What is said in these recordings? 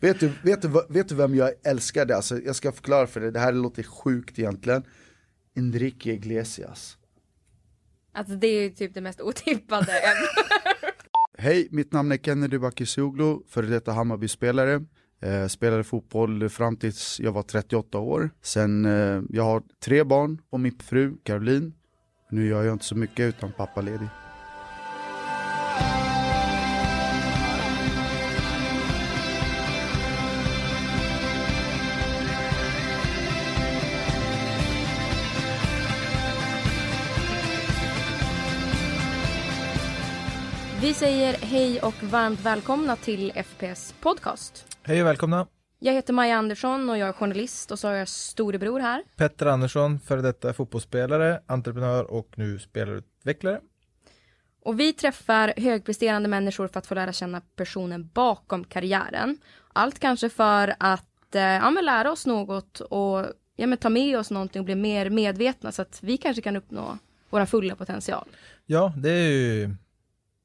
Vet du, vet, du, vet du vem jag älskade? Alltså, jag ska förklara för dig, det här låter sjukt egentligen. Enrique Iglesias. Alltså det är ju typ det mest otippade Hej, mitt namn är Kennedy Bakircioglu, före detta Hammarby-spelare. Eh, spelade fotboll fram tills jag var 38 år. Sen, eh, jag har tre barn och min fru Caroline. Nu gör jag inte så mycket utan pappaledig. Vi säger hej och varmt välkomna till FPS podcast. Hej och välkomna. Jag heter Maja Andersson och jag är journalist och så har jag storebror här. Petter Andersson, före detta fotbollsspelare, entreprenör och nu spelarutvecklare. Och vi träffar högpresterande människor för att få lära känna personen bakom karriären. Allt kanske för att eh, ja, men lära oss något och ja, men ta med oss någonting och bli mer medvetna så att vi kanske kan uppnå vår fulla potential. Ja, det är ju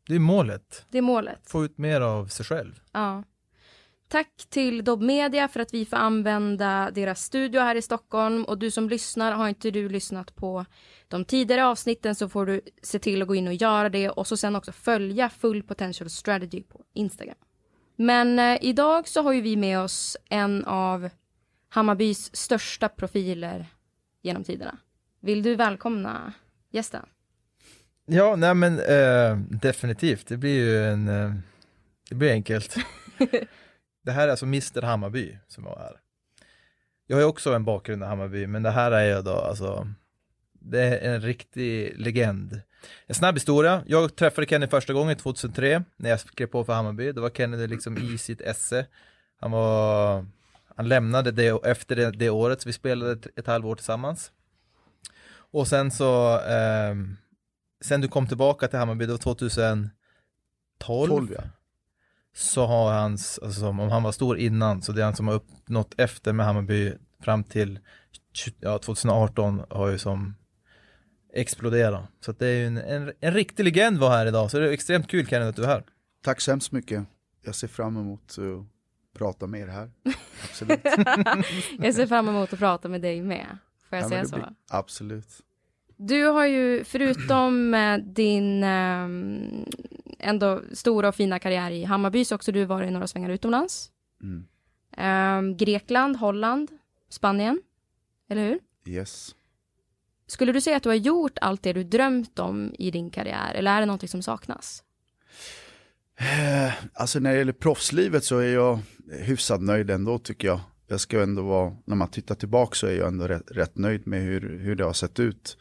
det är målet. Det är målet. Få ut mer av sig själv. Ja. Tack till Dobb Media för att vi får använda deras studio här i Stockholm. Och du som lyssnar, har inte du lyssnat på de tidigare avsnitten så får du se till att gå in och göra det och så sen också följa Full Potential Strategy på Instagram. Men eh, idag så har ju vi med oss en av Hammarbys största profiler genom tiderna. Vill du välkomna gästen? Ja, nej men eh, definitivt. Det blir ju en, eh, det blir enkelt. det här är alltså Mr Hammarby som var här. Jag har ju också en bakgrund i Hammarby, men det här är ju då alltså, det är en riktig legend. En snabb historia. Jag träffade Kenny första gången 2003 när jag skrev på för Hammarby. Då var Kenny liksom i sitt esse. Han var, han lämnade det efter det, det året, så vi spelade ett, ett halvår tillsammans. Och sen så eh, sen du kom tillbaka till Hammarby, det var 2012. 12, ja. Så har hans, alltså om han var stor innan, så det är han som har uppnått efter med Hammarby fram till ja, 2018 har ju som exploderat. Så det är ju en, en, en riktig legend var här idag, så det är extremt kul Kenneth att du är här. Tack så hemskt mycket. Jag ser fram emot att prata med er här. Absolut. jag ser fram emot att prata med dig med. Får jag ja, säga så? Blir, absolut. Du har ju förutom din eh, ändå stora och fina karriär i Hammarby så också du varit några svängar utomlands. Mm. Eh, Grekland, Holland, Spanien. Eller hur? Yes. Skulle du säga att du har gjort allt det du drömt om i din karriär eller är det någonting som saknas? Eh, alltså när det gäller proffslivet så är jag hyfsat nöjd ändå tycker jag. Jag ska ändå vara, när man tittar tillbaka så är jag ändå rätt, rätt nöjd med hur, hur det har sett ut.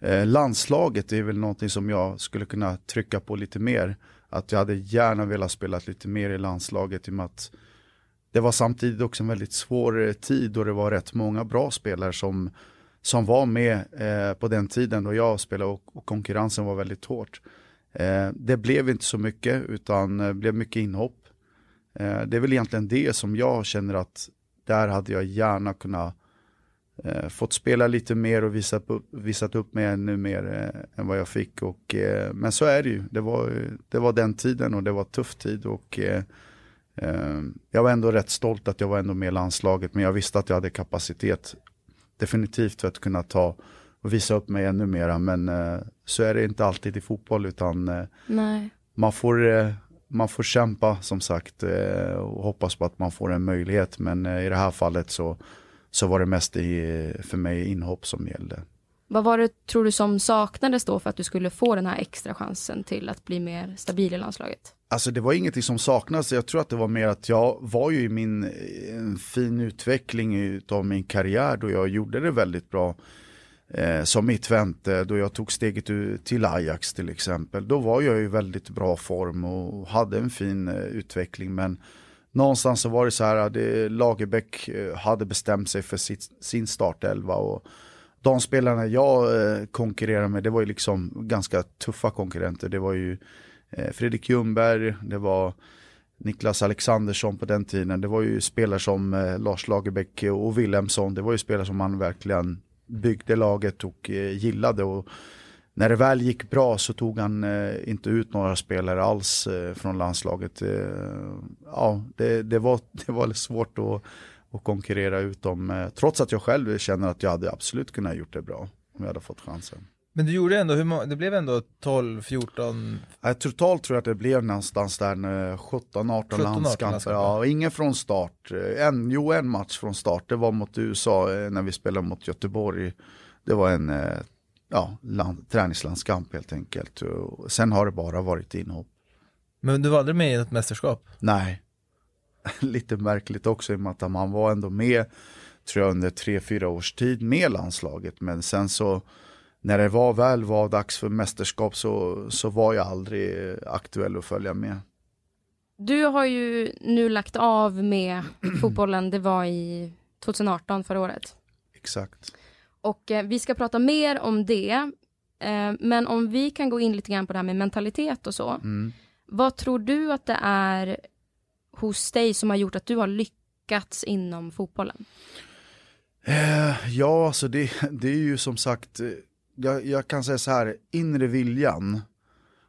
Eh, landslaget är väl någonting som jag skulle kunna trycka på lite mer. Att jag hade gärna velat spela lite mer i landslaget i och med att det var samtidigt också en väldigt svår eh, tid då det var rätt många bra spelare som, som var med eh, på den tiden då jag spelade och, och konkurrensen var väldigt hårt. Eh, det blev inte så mycket utan det blev mycket inhopp. Eh, det är väl egentligen det som jag känner att där hade jag gärna kunnat eh, fått spela lite mer och visat upp, visat upp mig ännu mer eh, än vad jag fick. Och, eh, men så är det ju. Det var, det var den tiden och det var tuff tid. Och, eh, eh, jag var ändå rätt stolt att jag var ändå med i landslaget men jag visste att jag hade kapacitet definitivt för att kunna ta och visa upp mig ännu mera. Men eh, så är det inte alltid i fotboll utan man får man får kämpa som sagt och hoppas på att man får en möjlighet. Men i det här fallet så så var det mest i, för mig inhopp som gällde. Vad var det, tror du, som saknades då för att du skulle få den här extra chansen till att bli mer stabil i landslaget? Alltså det var ingenting som saknades, jag tror att det var mer att jag var ju i min en fin utveckling av min karriär då jag gjorde det väldigt bra. Eh, som mittvänt, då jag tog steget till Ajax till exempel. Då var jag i väldigt bra form och hade en fin eh, utveckling men någonstans så var det så här att Lagerbäck eh, hade bestämt sig för sitt, sin startelva och de spelarna jag eh, konkurrerade med, det var ju liksom ganska tuffa konkurrenter. Det var ju eh, Fredrik Ljungberg, det var Niklas Alexandersson på den tiden. Det var ju spelare som eh, Lars Lagerbäck och Wilhelmsson. Det var ju spelare som man verkligen byggde laget och eh, gillade. Och när det väl gick bra så tog han eh, inte ut några spelare alls eh, från landslaget. Eh, ja, det, det, var, det var svårt att, att konkurrera ut dem, eh, trots att jag själv känner att jag hade absolut kunnat gjort det bra om jag hade fått chansen. Men du gjorde ändå, hur det blev ändå 12, 14? Eh, totalt tror jag att det blev någonstans där 17, 18 landskamper. Ja, ingen från start. Eh, en, jo, en match från start, det var mot USA eh, när vi spelade mot Göteborg. Det var en eh, ja, land, träningslandskamp helt enkelt. Och sen har det bara varit inhopp. Men du var aldrig med i ett mästerskap? Nej. Lite märkligt också i och med att man var ändå med, tror jag, under tre, fyra års tid med landslaget. Men sen så, när det var väl var dags för mästerskap så, så var jag aldrig aktuell att följa med. Du har ju nu lagt av med fotbollen, det var i 2018 förra året. Exakt. Och eh, vi ska prata mer om det. Eh, men om vi kan gå in lite grann på det här med mentalitet och så. Mm. Vad tror du att det är hos dig som har gjort att du har lyckats inom fotbollen? Eh, ja, alltså det, det är ju som sagt, eh, jag, jag kan säga så här, inre viljan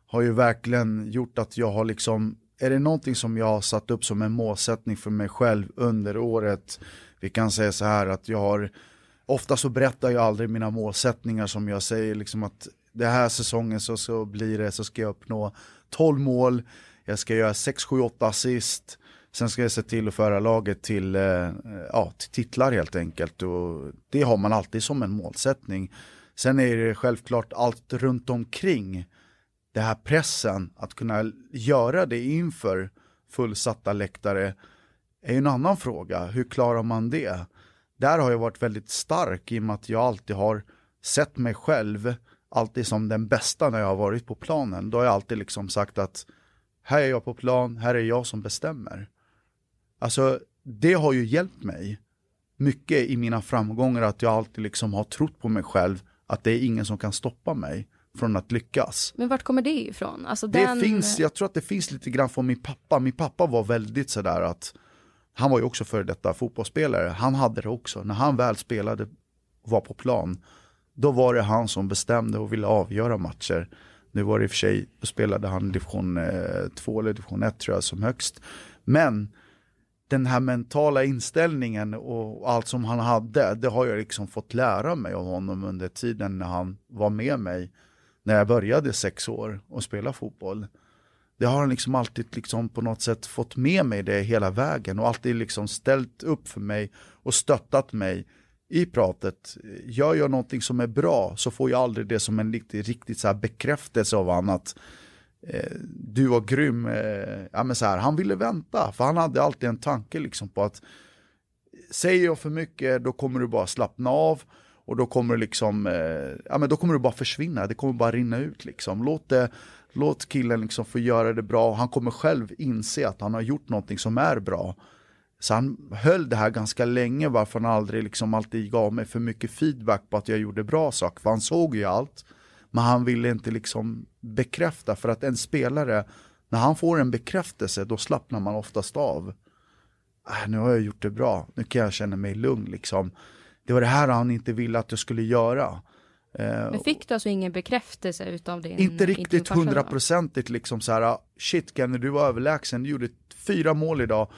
har ju verkligen gjort att jag har liksom, är det någonting som jag har satt upp som en målsättning för mig själv under året, vi kan säga så här att jag har ofta så berättar jag aldrig mina målsättningar som jag säger liksom att det här säsongen så, så blir det så ska jag uppnå 12 mål, jag ska göra 6, 7, 8 assist, sen ska jag se till att föra laget till, eh, ja, till titlar helt enkelt och det har man alltid som en målsättning. Sen är det självklart allt runt omkring det här pressen att kunna göra det inför fullsatta läktare är ju en annan fråga. Hur klarar man det? Där har jag varit väldigt stark i och med att jag alltid har sett mig själv alltid som den bästa när jag har varit på planen. Då har jag alltid liksom sagt att här är jag på plan, här är jag som bestämmer. Alltså det har ju hjälpt mig mycket i mina framgångar att jag alltid liksom har trott på mig själv att det är ingen som kan stoppa mig från att lyckas. Men vart kommer det ifrån? Alltså det den... finns, jag tror att det finns lite grann från min pappa. Min pappa var väldigt sådär att han var ju också före detta fotbollsspelare. Han hade det också. När han väl spelade och var på plan, då var det han som bestämde och ville avgöra matcher. Nu var det i och för sig, då spelade han division eh, 2 eller division 1 tror jag som högst. Men den här mentala inställningen och allt som han hade, det har jag liksom fått lära mig av honom under tiden när han var med mig. När jag började sex år och spela fotboll det har han liksom alltid liksom på något sätt fått med mig det hela vägen och alltid liksom ställt upp för mig och stöttat mig i pratet. Gör jag någonting som är bra så får jag aldrig det som en riktigt, riktigt så bekräftelse av annat. eh, du var grym. Eh, ja, men så här, han ville vänta för han hade alltid en tanke liksom på att säger jag för mycket då kommer du bara slappna av och då kommer liksom, eh, ja men då kommer du bara försvinna, det kommer bara rinna ut liksom. Låt det Låt killen liksom få göra det bra. Han kommer själv inse att han har gjort någonting som är bra. Så han höll det här ganska länge varför han aldrig liksom alltid gav mig för mycket feedback på att jag gjorde bra saker. För han såg ju allt. Men han ville inte liksom bekräfta för att en spelare, när han får en bekräftelse då slappnar man oftast av. Äh, nu har jag gjort det bra, nu kan jag känna mig lugn liksom. Det var det här han inte ville att jag skulle göra. Eh, Men fick du alltså ingen bekräftelse utav det? Inte riktigt hundraprocentigt liksom så här, shit Kenny du var överlägsen, du gjorde fyra mål idag.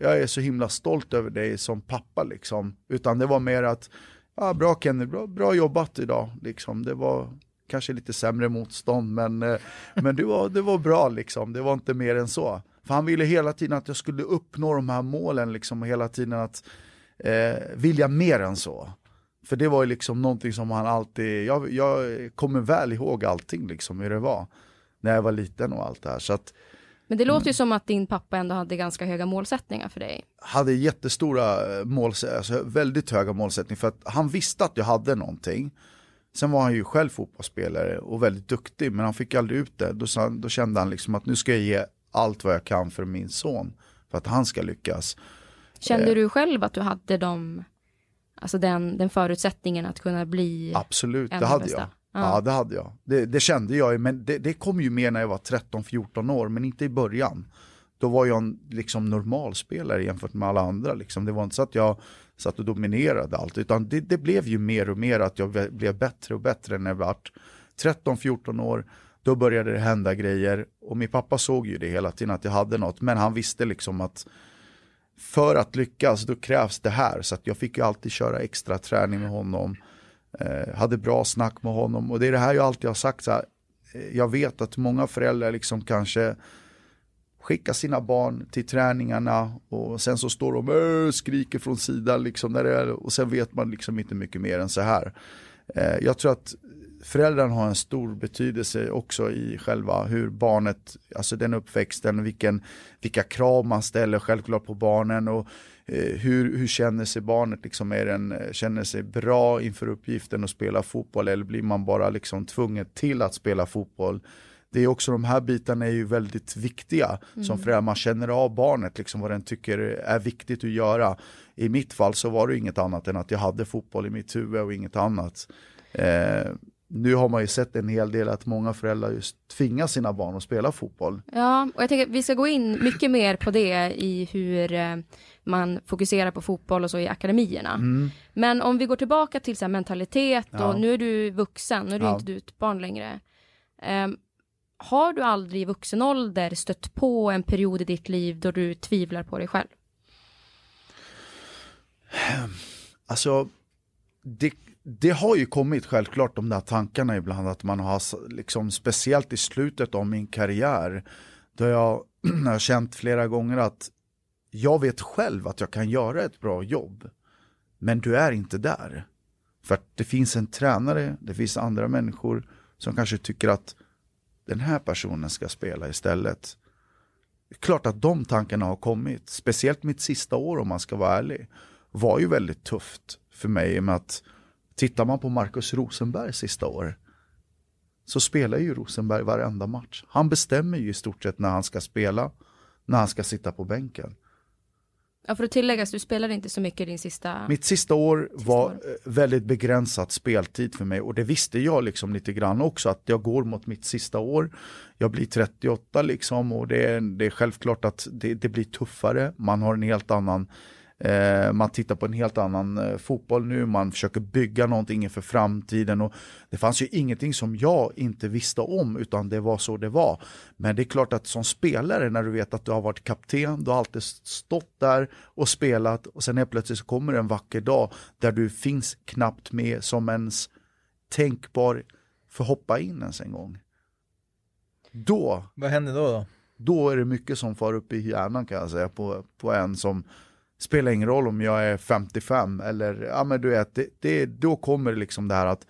Jag är så himla stolt över dig som pappa liksom. Utan det var mer att, ja bra Kenny, bra, bra jobbat idag liksom. Det var kanske lite sämre motstånd men, eh, men det, var, det var bra liksom, det var inte mer än så. För han ville hela tiden att jag skulle uppnå de här målen liksom och hela tiden att eh, vilja mer än så. För det var ju liksom någonting som han alltid, jag, jag kommer väl ihåg allting liksom hur det var när jag var liten och allt det här. Så att, men det låter ju som att din pappa ändå hade ganska höga målsättningar för dig. Hade jättestora eh, målsättningar, alltså väldigt höga målsättningar för att han visste att jag hade någonting. Sen var han ju själv fotbollsspelare och väldigt duktig men han fick aldrig ut det. Då, då kände han liksom att nu ska jag ge allt vad jag kan för min son för att han ska lyckas. Kände eh. du själv att du hade de Alltså den, den förutsättningen att kunna bli Absolut, det hade bästa. jag. Ja. ja. det hade jag. Det, det kände jag, men det, det, kom ju mer när jag var 13-14 år, men inte i början. Då var jag en liksom, normalspelare jämfört med alla andra. Liksom. Det var inte så att jag satt och dominerade allt, utan det, det blev ju mer och mer att jag blev bättre och bättre när jag vart 13-14 år, då började det hända grejer. Och min pappa såg ju det hela tiden att jag hade något, men han visste liksom att för att lyckas då krävs det här. Så att jag fick ju alltid köra extra träning med honom. Eh, hade bra snack med honom och det är det här jag alltid har sagt. Så här, eh, jag vet att många föräldrar liksom kanske skickar sina barn till träningarna och sen så står de och skriker från sidan liksom när det är, och sen vet man liksom inte mycket mer än så här. Eh, jag tror att föräldrarna har en stor betydelse också i själva hur barnet, alltså den uppväxten, vilken, vilka krav man ställer självklart på barnen och eh, hur, hur känner sig barnet, liksom, är den, känner sig bra inför uppgiften att spela fotboll eller blir man bara liksom tvungen till att spela fotboll? Det är också de här bitarna är ju väldigt viktiga mm. som förälder, man känner av barnet, liksom vad den tycker är viktigt att göra. I mitt fall så var det inget annat än att jag hade fotboll i mitt huvud och inget annat. Eh, nu har man ju sett en hel del att många föräldrar just tvingar sina barn att spela fotboll. Ja, och jag tänker att vi ska gå in mycket mer på det i hur eh, man fokuserar på fotboll och så i akademierna. Mm. Men om vi går tillbaka till så mentalitet och ja. nu är du vuxen, nu är du ja. inte du ett barn längre. Um, har du aldrig i vuxen ålder stött på en period i ditt liv då du tvivlar på dig själv? Alltså, det, det har ju kommit självklart de där tankarna ibland att man har, liksom, speciellt i slutet av min karriär, då jag har känt flera gånger att jag vet själv att jag kan göra ett bra jobb, men du är inte där. För att det finns en tränare, det finns andra människor som kanske tycker att den här personen ska spela istället. Klart att de tankarna har kommit, speciellt mitt sista år om man ska vara ärlig, var ju väldigt tufft för mig med att Tittar man på Marcus Rosenbergs sista år så spelar ju Rosenberg varenda match. Han bestämmer ju i stort sett när han ska spela, när han ska sitta på bänken. Ja, för att tilläggas, du spelade inte så mycket din sista... Mitt sista år sista var år. Eh, väldigt begränsat speltid för mig och det visste jag liksom lite grann också att jag går mot mitt sista år. Jag blir 38 liksom och det är, det är självklart att det, det blir tuffare. Man har en helt annan Eh, man tittar på en helt annan eh, fotboll nu, man försöker bygga någonting inför framtiden. Och det fanns ju ingenting som jag inte visste om, utan det var så det var. Men det är klart att som spelare, när du vet att du har varit kapten, du har alltid stått där och spelat och sen helt plötsligt så kommer en vacker dag där du finns knappt med som ens tänkbar för hoppa in ens en gång. Då... Vad händer då? Då, då är det mycket som far upp i hjärnan kan jag säga på, på en som spelar ingen roll om jag är 55 eller, ja men du vet, det, det, då kommer det liksom det här att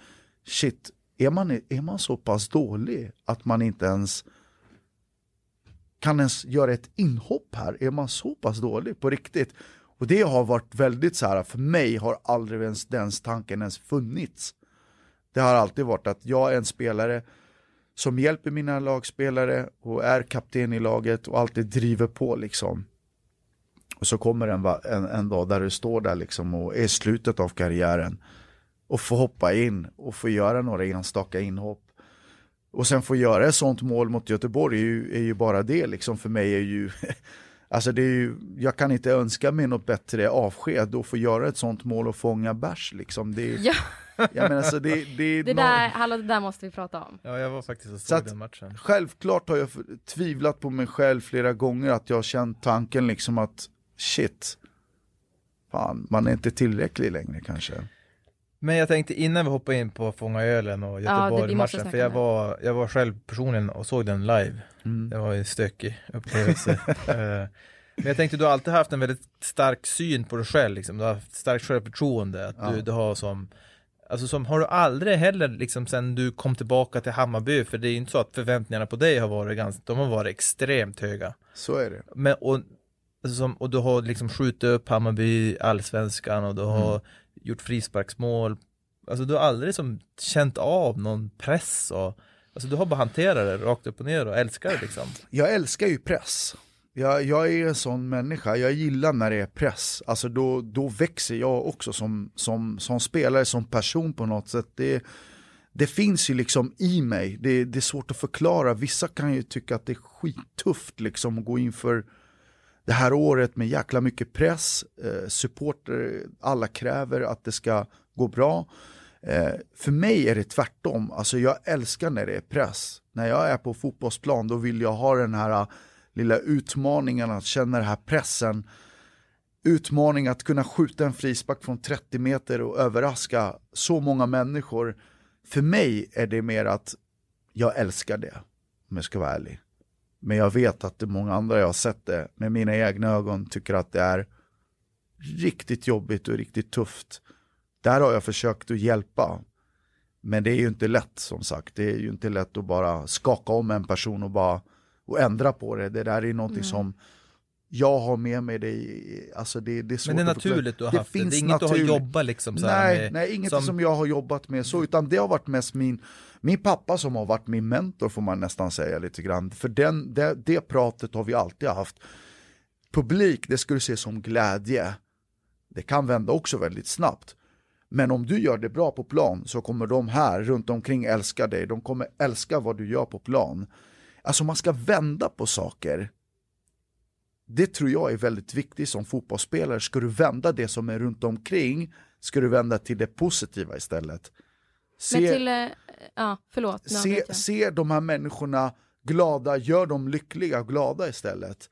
shit, är man, är man så pass dålig att man inte ens kan ens göra ett inhopp här? Är man så pass dålig på riktigt? Och det har varit väldigt så här, för mig har aldrig ens den tanken ens funnits. Det har alltid varit att jag är en spelare som hjälper mina lagspelare och är kapten i laget och alltid driver på liksom. Och så kommer en, en, en dag där du står där liksom och är i slutet av karriären och får hoppa in och få göra några enstaka inhopp. Och sen få göra ett sånt mål mot Göteborg är ju, är ju bara det liksom för mig är ju Alltså det är ju, jag kan inte önska mig något bättre avsked och få göra ett sånt mål och fånga bärs liksom. Det, ja. jag menar, alltså det, det, det, där, hallå, det där måste vi prata om. Ja, jag var faktiskt och såg den matchen. Självklart har jag tvivlat på mig själv flera gånger att jag har känt tanken liksom att shit, fan, man är inte tillräcklig längre kanske. Men jag tänkte innan vi hoppar in på Fånga ölen och Göteborg-matchen, ja, för jag var, jag var själv personligen och såg den live. Mm. Det var en stökig upplevelse. Eh, men jag tänkte, du har alltid haft en väldigt stark syn på dig själv, liksom. du har haft starkt självförtroende, att ja. du, du har som Alltså som, har du aldrig heller liksom sen du kom tillbaka till Hammarby, för det är ju inte så att förväntningarna på dig har varit ganska, de har varit extremt höga. Så är det. Men, och Alltså som, och du har liksom skjutit upp Hammarby allsvenskan och du har mm. gjort frisparksmål. Alltså du har aldrig som känt av någon press och Alltså du har bara hanterat det rakt upp och ner och älskar det liksom. Jag älskar ju press. Jag, jag är en sån människa, jag gillar när det är press. Alltså då, då växer jag också som, som, som spelare, som person på något sätt. Det, det finns ju liksom i mig, det, det är svårt att förklara. Vissa kan ju tycka att det är skittufft liksom att gå in för det här året med jäkla mycket press, eh, supporter, alla kräver att det ska gå bra. Eh, för mig är det tvärtom, alltså jag älskar när det är press. När jag är på fotbollsplan då vill jag ha den här uh, lilla utmaningen att känna den här pressen. Utmaning att kunna skjuta en frispark från 30 meter och överraska så många människor. För mig är det mer att jag älskar det, om jag ska vara ärlig. Men jag vet att det är många andra jag har sett det med mina egna ögon tycker att det är riktigt jobbigt och riktigt tufft. Där har jag försökt att hjälpa. Men det är ju inte lätt som sagt. Det är ju inte lätt att bara skaka om en person och bara och ändra på det. Det där är någonting mm. som jag har med mig det, alltså det, det är svårt Men det är naturligt du har haft det, det är inget naturligt. du har jobbat liksom så Nej, med, nej inget som... som jag har jobbat med så, utan det har varit mest min, min pappa som har varit min mentor får man nästan säga lite grann. För den, det, det pratet har vi alltid haft. Publik, det ska du se som glädje. Det kan vända också väldigt snabbt. Men om du gör det bra på plan så kommer de här runt omkring älska dig. De kommer älska vad du gör på plan. Alltså man ska vända på saker. Det tror jag är väldigt viktigt som fotbollsspelare. Ska du vända det som är runt omkring, ska du vända till det positiva istället. Se, Men till, eh, ja förlåt. Se, se de här människorna glada, gör dem lyckliga och glada istället.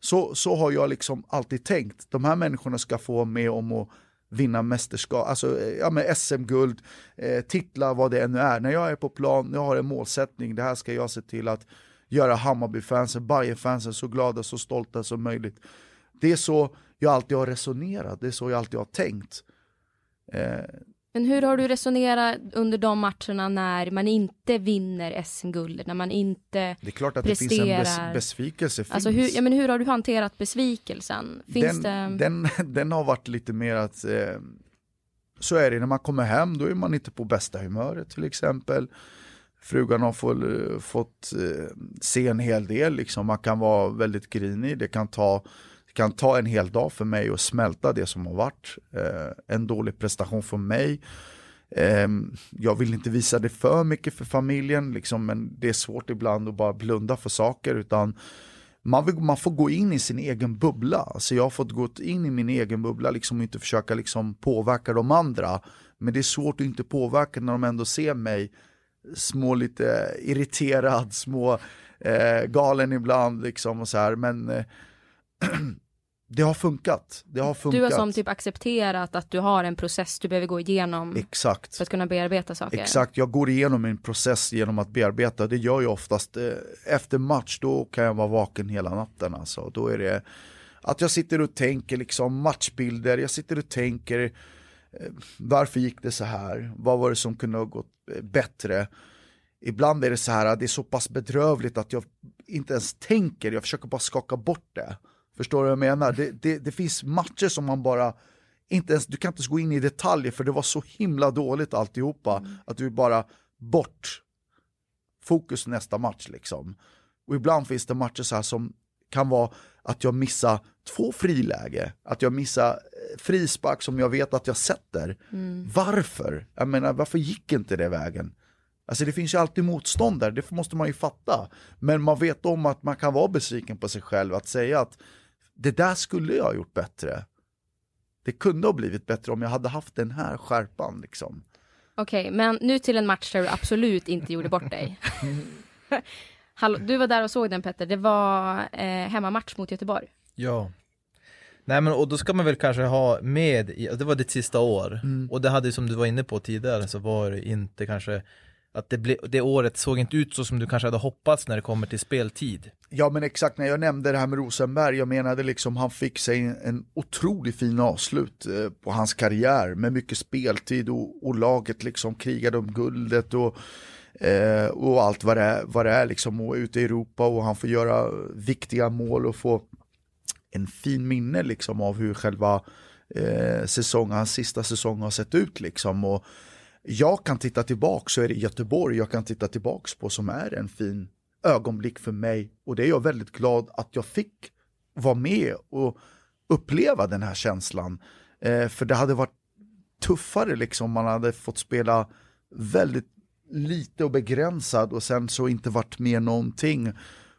Så, så har jag liksom alltid tänkt. De här människorna ska få med om att vinna mästerskap, alltså eh, ja, SM-guld, eh, titlar, vad det ännu är. När jag är på plan, jag har en målsättning, det här ska jag se till att göra Hammarby-fansen, Bayern-fansen så glada, så stolta som möjligt. Det är så jag alltid har resonerat, det är så jag alltid har tänkt. Eh, men hur har du resonerat under de matcherna när man inte vinner SM-guldet, när man inte Det är klart att presterar. det finns en bes besvikelse. Alltså hur, ja, men hur har du hanterat besvikelsen? Finns den, det... den, den har varit lite mer att eh, så är det när man kommer hem, då är man inte på bästa humöret till exempel. Frugan har få, fått eh, eh, se en hel del, liksom. man kan vara väldigt grinig, det kan ta kan ta en hel dag för mig att smälta det som har varit. Eh, en dålig prestation för mig. Eh, jag vill inte visa det för mycket för familjen, liksom, men det är svårt ibland att bara blunda för saker. utan man, vill, man får gå in i sin egen bubbla. Alltså jag har fått gå in i min egen bubbla liksom, och inte försöka liksom, påverka de andra. Men det är svårt att inte påverka när de ändå ser mig små lite irriterad, små eh, galen ibland. Liksom, och så här. Men eh, det har funkat. Det har funkat. Du har som typ accepterat att du har en process du behöver gå igenom Exakt. för att kunna bearbeta saker. Exakt, jag går igenom en process genom att bearbeta. Det gör jag oftast eh, efter match, då kan jag vara vaken hela natten. Alltså. Då är det att jag sitter och tänker liksom matchbilder, jag sitter och tänker varför gick det så här? Vad var det som kunde ha gått eh, bättre? Ibland är det så här, det är så pass bedrövligt att jag inte ens tänker, jag försöker bara skaka bort det. Förstår du vad jag menar? Det, det, det, finns matcher som man bara inte ens, du kan inte ens gå in i detaljer för det var så himla dåligt alltihopa mm. att du bara bort fokus nästa match liksom. Och ibland finns det matcher så som kan vara att jag missar två friläge, att jag missar eh, frispark som jag vet att jag sätter. Mm. Varför? Jag menar, varför gick inte det vägen? Alltså det finns ju alltid motståndare, det måste man ju fatta. Men man vet om att man kan vara besviken på sig själv, att säga att det där skulle jag ha gjort bättre. Det kunde ha blivit bättre om jag hade haft den här skärpan liksom. Okej, okay, men nu till en match där du absolut inte gjorde bort dig. Hallå, du var där och såg den Petter, det var eh, hemmamatch mot Göteborg. Ja. Nej men och då ska man väl kanske ha med, det var ditt sista år, mm. och det hade som du var inne på tidigare så var det inte kanske att det, ble, det året såg inte ut så som du kanske hade hoppats när det kommer till speltid. Ja men exakt, när jag nämnde det här med Rosenberg, jag menade liksom han fick sig en, en otroligt fin avslut eh, på hans karriär med mycket speltid och, och laget liksom krigade om guldet och, eh, och allt vad det, är, vad det är liksom och ute i Europa och han får göra viktiga mål och få en fin minne liksom av hur själva eh, säsongen, hans sista säsong har sett ut liksom. Och, jag kan titta tillbaka så är det Göteborg jag kan titta tillbaka på som är en fin ögonblick för mig och det är jag väldigt glad att jag fick vara med och uppleva den här känslan. Eh, för det hade varit tuffare liksom, man hade fått spela väldigt lite och begränsad och sen så inte varit med någonting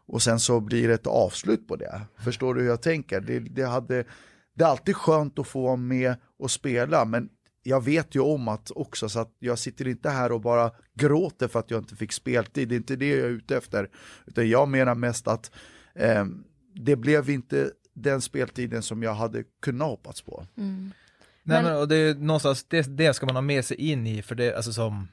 och sen så blir det ett avslut på det. Förstår du hur jag tänker? Det, det, hade, det är alltid skönt att få vara med och spela men jag vet ju om att också, så att jag sitter inte här och bara gråter för att jag inte fick speltid, det är inte det jag är ute efter. Utan jag menar mest att eh, det blev inte den speltiden som jag hade kunnat hoppats på. Mm. Nej, Men- men, och det är någonstans, det, det ska man ha med sig in i, för det, alltså som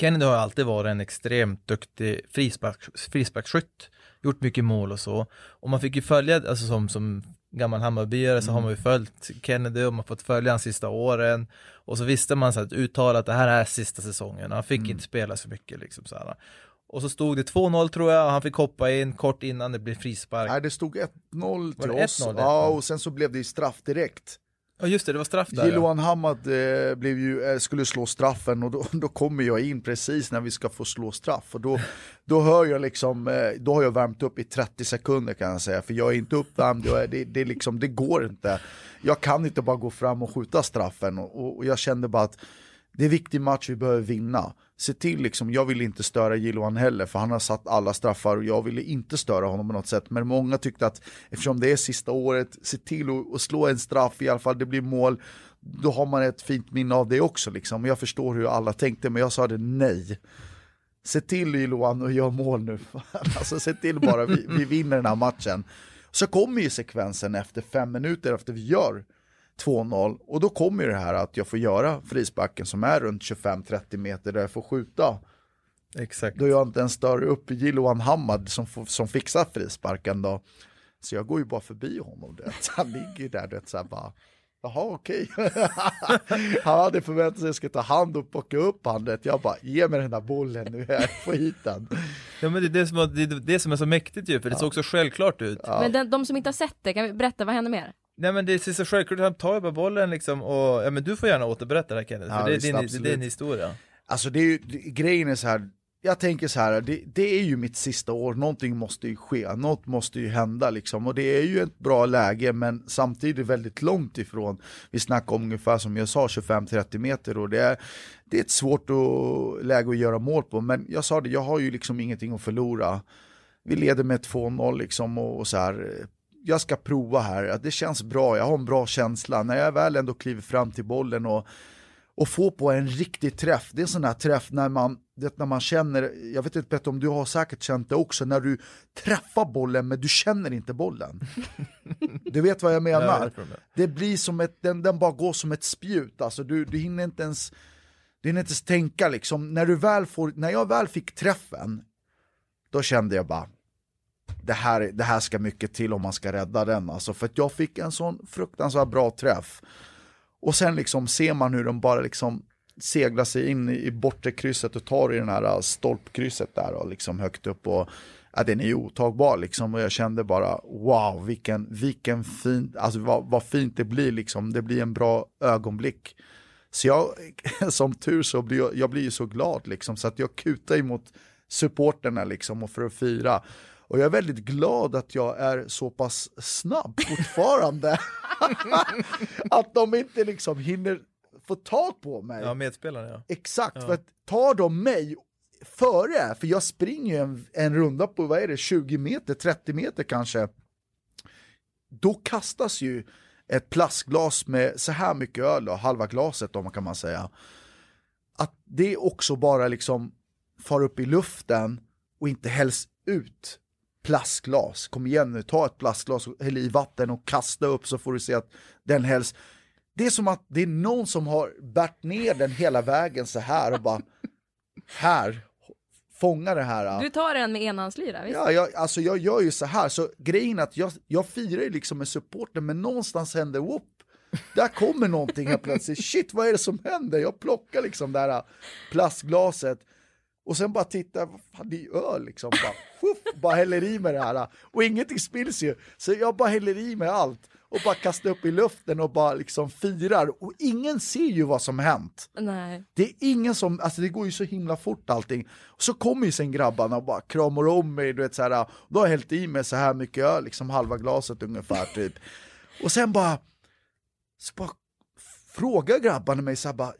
Kennedy har alltid varit en extremt duktig frispark, frisparksskytt, gjort mycket mål och så. Och man fick ju följa, alltså som, som gammal Hammarbyare så har man ju följt Kennedy och man fått följa hans sista åren. Och så visste man så att uttala att det här är sista säsongen, han fick inte spela så mycket liksom så här. Och så stod det 2-0 tror jag, och han fick hoppa in kort innan det blev frispark. Nej, det stod 1-0 till oss, 1-0? ja, och sen så blev det straff direkt. Ja just det, det var straff där. ja. Jiloan Hamad eh, blev ju, eh, skulle slå straffen och då, då kommer jag in precis när vi ska få slå straff. Och då, då hör jag liksom, eh, då har jag värmt upp i 30 sekunder kan jag säga, för jag är inte uppvärmd, jag är, det, det, liksom, det går inte. Jag kan inte bara gå fram och skjuta straffen och, och jag kände bara att det är en viktig match vi behöver vinna. Se till liksom, jag vill inte störa Jiloan heller för han har satt alla straffar och jag ville inte störa honom på något sätt. Men många tyckte att eftersom det är sista året, se till att, slå en straff i alla fall, det blir mål. Då har man ett fint minne av det också liksom. Jag förstår hur alla tänkte men jag sa det nej. Se till Jiloan och gör mål nu. alltså se till bara, vi, vi vinner den här matchen. Så kommer ju sekvensen efter fem minuter efter vi gör 2-0 och då kommer ju det här att jag får göra frisparken som är runt 25-30 meter där jag får skjuta. Exakt. Då jag inte ens stör upp Jiloan Hamad som, som fixar frisparken då. Så jag går ju bara förbi honom, du vet. han ligger ju där du vet, så här bara Jaha okej. han hade förväntat sig att jag skulle ta hand och plocka upp han. du vet. Jag bara, ge mig den där bollen nu, jag får hit den. Ja men det är det som, var- det, är det som är så mäktigt ju, för det såg så självklart ut. Men den, de som inte har sett det, kan vi berätta, vad händer mer? Nej men det ser så självklart han tar ju bara bollen liksom och, ja men du får gärna återberätta det här Kenneth, Ja, för det är, visst, din, det är din historia. Alltså det är ju, grejen är så här, jag tänker så här, det, det är ju mitt sista år, någonting måste ju ske, något måste ju hända liksom. Och det är ju ett bra läge men samtidigt väldigt långt ifrån. Vi snackar om ungefär som jag sa 25-30 meter och det är, det är ett svårt att, läge att göra mål på. Men jag sa det, jag har ju liksom ingenting att förlora. Vi leder med 2-0 liksom och, och så här. Jag ska prova här, det känns bra, jag har en bra känsla. När jag väl ändå kliver fram till bollen och och få på en riktig träff. Det är en sån här träff när man, det, när man känner, jag vet inte Petter om du har säkert känt det också, när du träffar bollen men du känner inte bollen. Du vet vad jag menar? Det blir som ett, den, den bara går som ett spjut, alltså du, du hinner inte ens du hinner inte ens tänka liksom, när du väl får, när jag väl fick träffen, då kände jag bara det här, det här ska mycket till om man ska rädda den alltså, för att jag fick en sån fruktansvärt bra träff. Och sen liksom ser man hur de bara liksom seglar sig in i, bortre krysset och tar i den här äh, stolpkrysset där och liksom högt upp och ja, den är otagbar liksom och jag kände bara wow vilken, vilken fin, alltså vad, vad fint det blir liksom, det blir en bra ögonblick. Så jag, som tur så blir jag, jag blir ju så glad liksom så att jag kutar emot supporterna liksom och för att fira. Och jag är väldigt glad att jag är så pass snabb fortfarande. att de inte liksom hinner få tag på mig. Ja, medspelarna ja. Exakt, för att tar de mig före, för jag springer ju en, en runda på, vad är det, 20 meter, 30 meter kanske. Då kastas ju ett plastglas med så här mycket öl, då, halva glaset då kan man säga. Att det också bara liksom far upp i luften och inte hälls ut plastglas. Kom igen nu, ta ett plastglas och häll i vatten och kasta upp så får du se att den hälls. Det är som att det är någon som har bärt ner den hela vägen så här och bara här, fånga det här. Du tar den med enhandslyra, visst? Ja, jag, alltså jag gör ju så här, så grejen är att jag, jag firar ju liksom med supporten men någonstans händer whoop. Där kommer någonting helt plötsligt, shit vad är det som händer? Jag plockar liksom det här plastglaset och sen bara tittar, vad fan det är ju öl liksom, bara, whoop, bara häller i mig det här och ingenting spills ju. Så jag bara häller i mig allt och bara kastar upp i luften och bara liksom firar och ingen ser ju vad som hänt. Nej. Det är ingen som, alltså det går ju så himla fort allting. Och så kommer ju sen grabbarna och bara kramar om mig, du vet så här, då har jag hällt i mig så här mycket öl, liksom halva glaset ungefär typ. Och sen bara, så bara frågar grabbarna mig så här bara, "Va,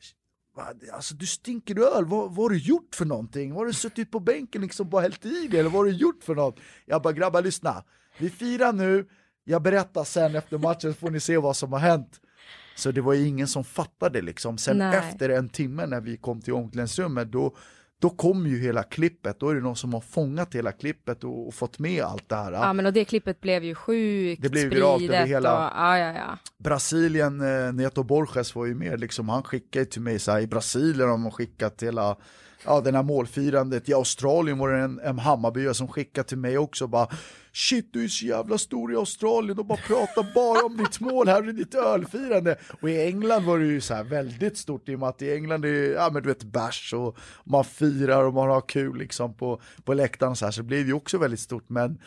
Alltså du stinker öl, vad, vad har du gjort för någonting? Har du suttit på bänken liksom bara hällt i dig eller vad har du gjort för något? Jag bara grabbar lyssna, vi firar nu, jag berättar sen efter matchen så får ni se vad som har hänt. Så det var ju ingen som fattade liksom. Sen Nej. efter en timme när vi kom till omklädningsrummet då, då kom ju hela klippet. Då är det någon som har fångat hela klippet och, och fått med allt det här. Ja, men och det klippet blev ju sjukt Det blev viralt över hela- och, ja, ja, ja. Brasilien, eh, Neto Borges var ju med, liksom, han skickade till mig så här, i Brasilien har man skickat hela Ja, den här målfirandet i Australien var det en, en Hammarbyare som skickade till mig också bara Shit du är så jävla stor i Australien, de bara pratar bara om ditt mål här och ditt ölfirande. Och i England var det ju så här väldigt stort i och med att i England är det, ja men du vet bärs och man firar och man har kul liksom på, på läktaren och så här så det blev ju också väldigt stort men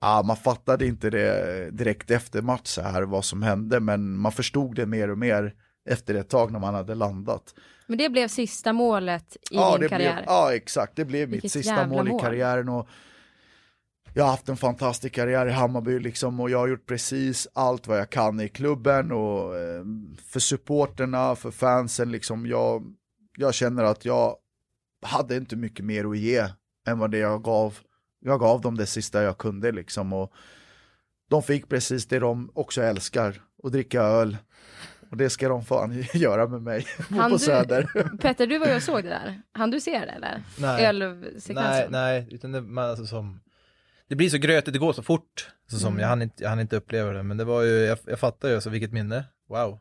Ja, man fattade inte det direkt efter match så här vad som hände men man förstod det mer och mer efter ett tag när man hade landat. Men det blev sista målet i ja, din karriär. Blev, ja, exakt. Det blev Vilket mitt sista jävla mål i mål. karriären. Och jag har haft en fantastisk karriär i Hammarby liksom, och jag har gjort precis allt vad jag kan i klubben och eh, för supporterna, för fansen. Liksom, jag, jag känner att jag hade inte mycket mer att ge än vad det jag gav. Jag gav dem det sista jag kunde liksom. Och de fick precis det de också älskar, att dricka öl. Och det ska de fan göra med mig Han på du- Söder. Petter, du var ju och såg det där. Han du se det eller? Nej. Ölsekvensen? Nej, nej, utan det, man, alltså, som, det blir så grötigt, det går så fort. Så som, Mm. jag, hann inte, jag hann inte uppleva det, men det var ju, jag, jag fattar ju, alltså, vilket minne. Wow.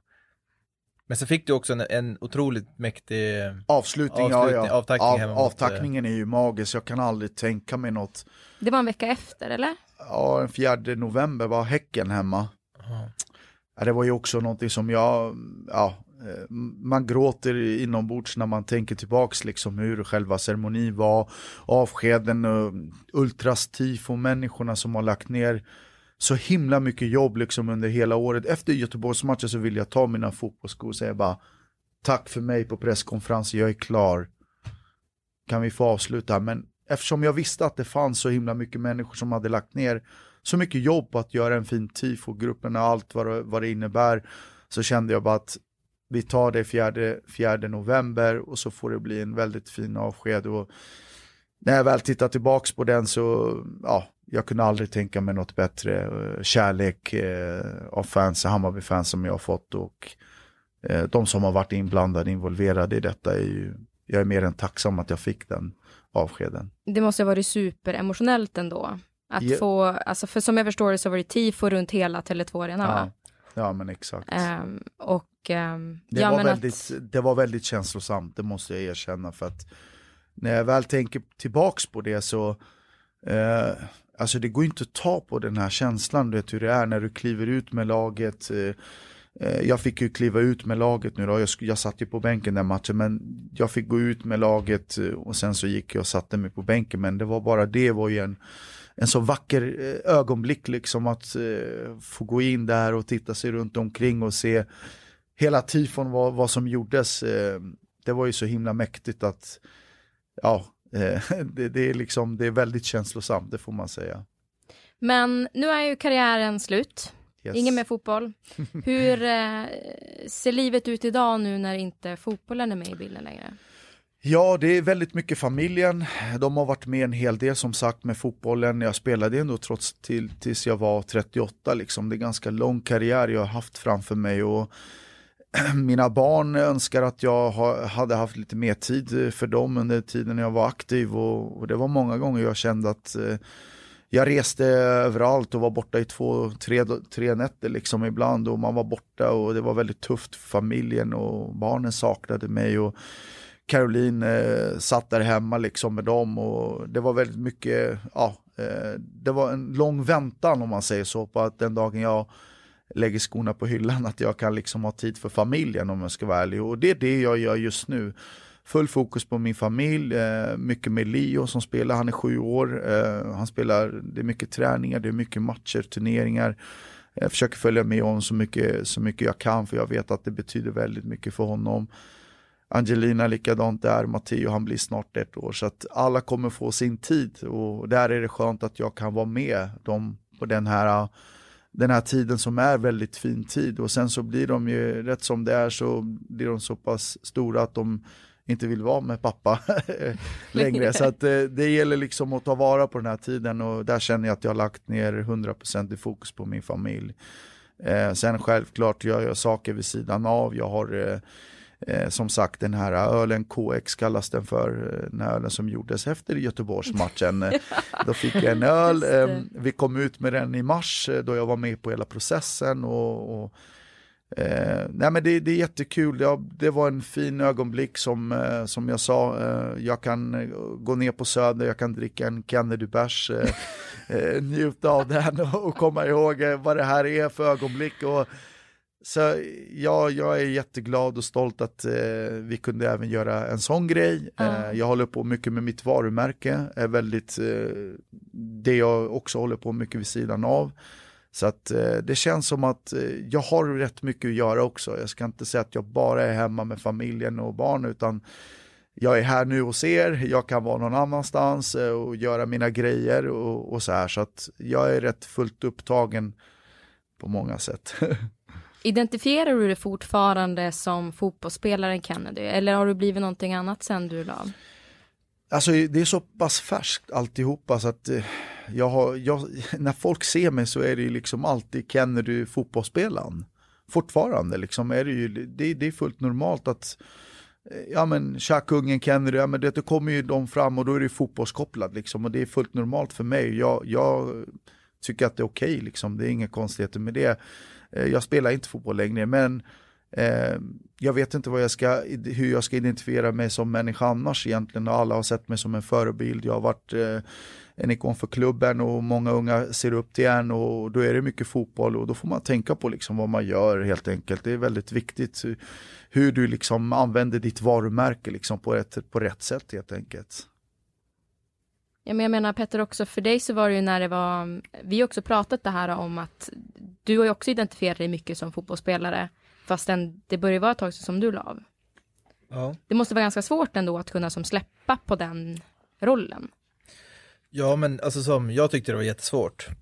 Men så fick du också en, en otroligt mäktig, Avslutning, Avslutning, ja, ja. avtackning Av, hemma mot, avtackningen är ju magisk, jag kan aldrig tänka mig något. Det var en vecka efter eller? Ja, den 4 november var Häcken hemma. Ja. Ja, det var ju också någonting som jag, ja, Eh, man gråter inombords när man tänker tillbaks liksom hur själva ceremonin var, avskeden och ultrastifo, människorna som har lagt ner så himla mycket jobb liksom under hela året. Efter Göteborgsmatchen så vill jag ta mina fotbollsskor och säga bara tack för mig på presskonferensen, jag är klar. Kan vi få avsluta? Men eftersom jag visste att det fanns så himla mycket människor som hade lagt ner så mycket jobb på att göra en fin tifo-gruppen och allt vad det, vad det innebär så kände jag bara att vi tar det 4, 4 november och så får det bli en väldigt fin avsked och när jag väl tittar tillbaks på den så, ja, jag kunde aldrig tänka mig något bättre. Eh, Kärlek eh, av fans, Hammarby-fans som jag har fått och eh, de som har varit inblandade, involverade i detta är ju, jag är mer än tacksam att jag fick den avskeden. Det måste ha varit superemotionellt ändå. Att Ja. få, alltså för som jag förstår det så var det tifo runt hela Tele2 Arena va? Ja, ja men exakt. Ehm, och Det, ja, var väldigt, att, det var väldigt känslosamt, det måste jag erkänna. För att när jag väl tänker tillbaks på det så, eh, alltså det går inte att ta på den här känslan, du vet hur det är när du kliver ut med laget. Eh, eh, jag fick ju kliva ut med laget nu då, jag, jag satt ju på bänken den matchen, men jag fick gå ut med laget eh, och sen så gick jag och satte mig på bänken, men det var bara det var ju en en så vacker eh, ögonblick liksom att eh, få gå in där och titta sig runt omkring och se hela tifon vad, vad som gjordes. Eh, det var ju så himla mäktigt att ja, eh, det, det är liksom det är väldigt känslosamt, det får man säga. men nu är ju karriären slut. Yes. Ingen mer fotboll. Hur eh, ser livet ut idag nu när inte fotbollen är med i bilden längre? Ja, det är väldigt mycket familjen. De har varit med en hel del som sagt med fotbollen. Jag spelade ändå trots till, tills jag var 38 liksom. Det är ganska lång karriär jag har haft framför mig och mina barn önskar att jag ha, hade haft lite mer tid för dem under tiden jag var aktiv och, och det var många gånger jag kände att eh, jag reste överallt och var borta i två, tre, tre nätter liksom ibland och man var borta och det var väldigt tufft för familjen och barnen saknade mig och Caroline eh, satt där hemma liksom med dem och det var väldigt mycket, ja, eh, det var en lång väntan om man säger så på att den dagen jag lägger skorna på hyllan att jag kan liksom ha tid för familjen om jag ska vara ärlig och det är det jag gör just nu. Full fokus på min familj, eh, mycket med Leo som spelar, han är sju år, eh, han spelar, det är mycket träningar, det är mycket matcher, turneringar. Jag försöker följa med honom så mycket, så mycket jag kan för jag vet att det betyder väldigt mycket för honom. Angelina likadant där, Matteo han blir snart ett år så att alla kommer få sin tid och där är det skönt att jag kan vara med dem på den här den här tiden som är väldigt fin tid och sen så blir de ju rätt som det är så blir de så pass stora att de inte vill vara med pappa längre så att eh, det gäller liksom att ta vara på den här tiden och där känner jag att jag har lagt ner 100% i fokus på min familj. Eh, sen självklart gör jag saker vid sidan av. Jag har eh, eh som sagt den här ölen KX kallas den för, eh, den här ölen som gjordes efter Göteborgsmatchen. då fick jag en öl, eh, vi kom ut med den i mars då jag var med på hela processen och, och Eh, nej men det, det är jättekul, det, det, var en fin ögonblick som, eh, som jag sa, eh, jag kan eh, gå ner på Söder, jag kan dricka en Kennedy-bärs, eh, eh, njuta av den och, och komma ihåg vad det här är för ögonblick. Och, så ja, jag är jätteglad och stolt att vi kunde även göra en sån grej. Mm. jag håller på mycket med mitt varumärke, är väldigt det jag också håller på mycket vid sidan av. Så att eh, det känns som att eh, jag har rätt mycket att göra också. Jag ska inte säga att jag bara är hemma med familjen och barn utan jag är här nu hos er, jag kan vara någon annanstans eh, och göra mina grejer och, och så här. Så att jag är rätt fullt upptagen på många sätt. Identifierar du dig fortfarande som fotbollsspelaren Kennedy eller har du blivit någonting annat sen du la Alltså det är så pass färskt alltihopa så att eh, jag har, jag, när folk ser mig så är det ju liksom alltid Kennedy fotbollsspelaren. Fortfarande liksom är det ju, det, det är fullt normalt att eh, ja men tjackungen Kennedy, ja men det, det kommer ju de fram och då är det fotbollskopplat liksom och det är fullt normalt för mig. Jag, jag tycker att det är okej okay, liksom, det är inga konstigheter med det. Eh, jag spelar inte fotboll längre men Eh, jag vet inte vad jag ska, hur jag ska identifiera mig som människa annars egentligen. Alla har sett mig som en förebild. Jag har varit eh, en ikon för klubben och många unga ser upp till en och då är det mycket fotboll och då får man tänka på liksom vad man gör helt enkelt. Det är väldigt viktigt hur du liksom använder ditt varumärke liksom på, ett, på rätt sätt helt enkelt. Ja, men jag menar Petter också, för dig så var det ju när det var, vi har också pratat det här om att du har ju också identifierat dig mycket som fotbollsspelare Fastän det börjar vara ett tag som du la av. Ja. Det måste vara ganska svårt ändå att kunna som släppa på den rollen. Ja, men alltså som jag tyckte det var jättesvårt.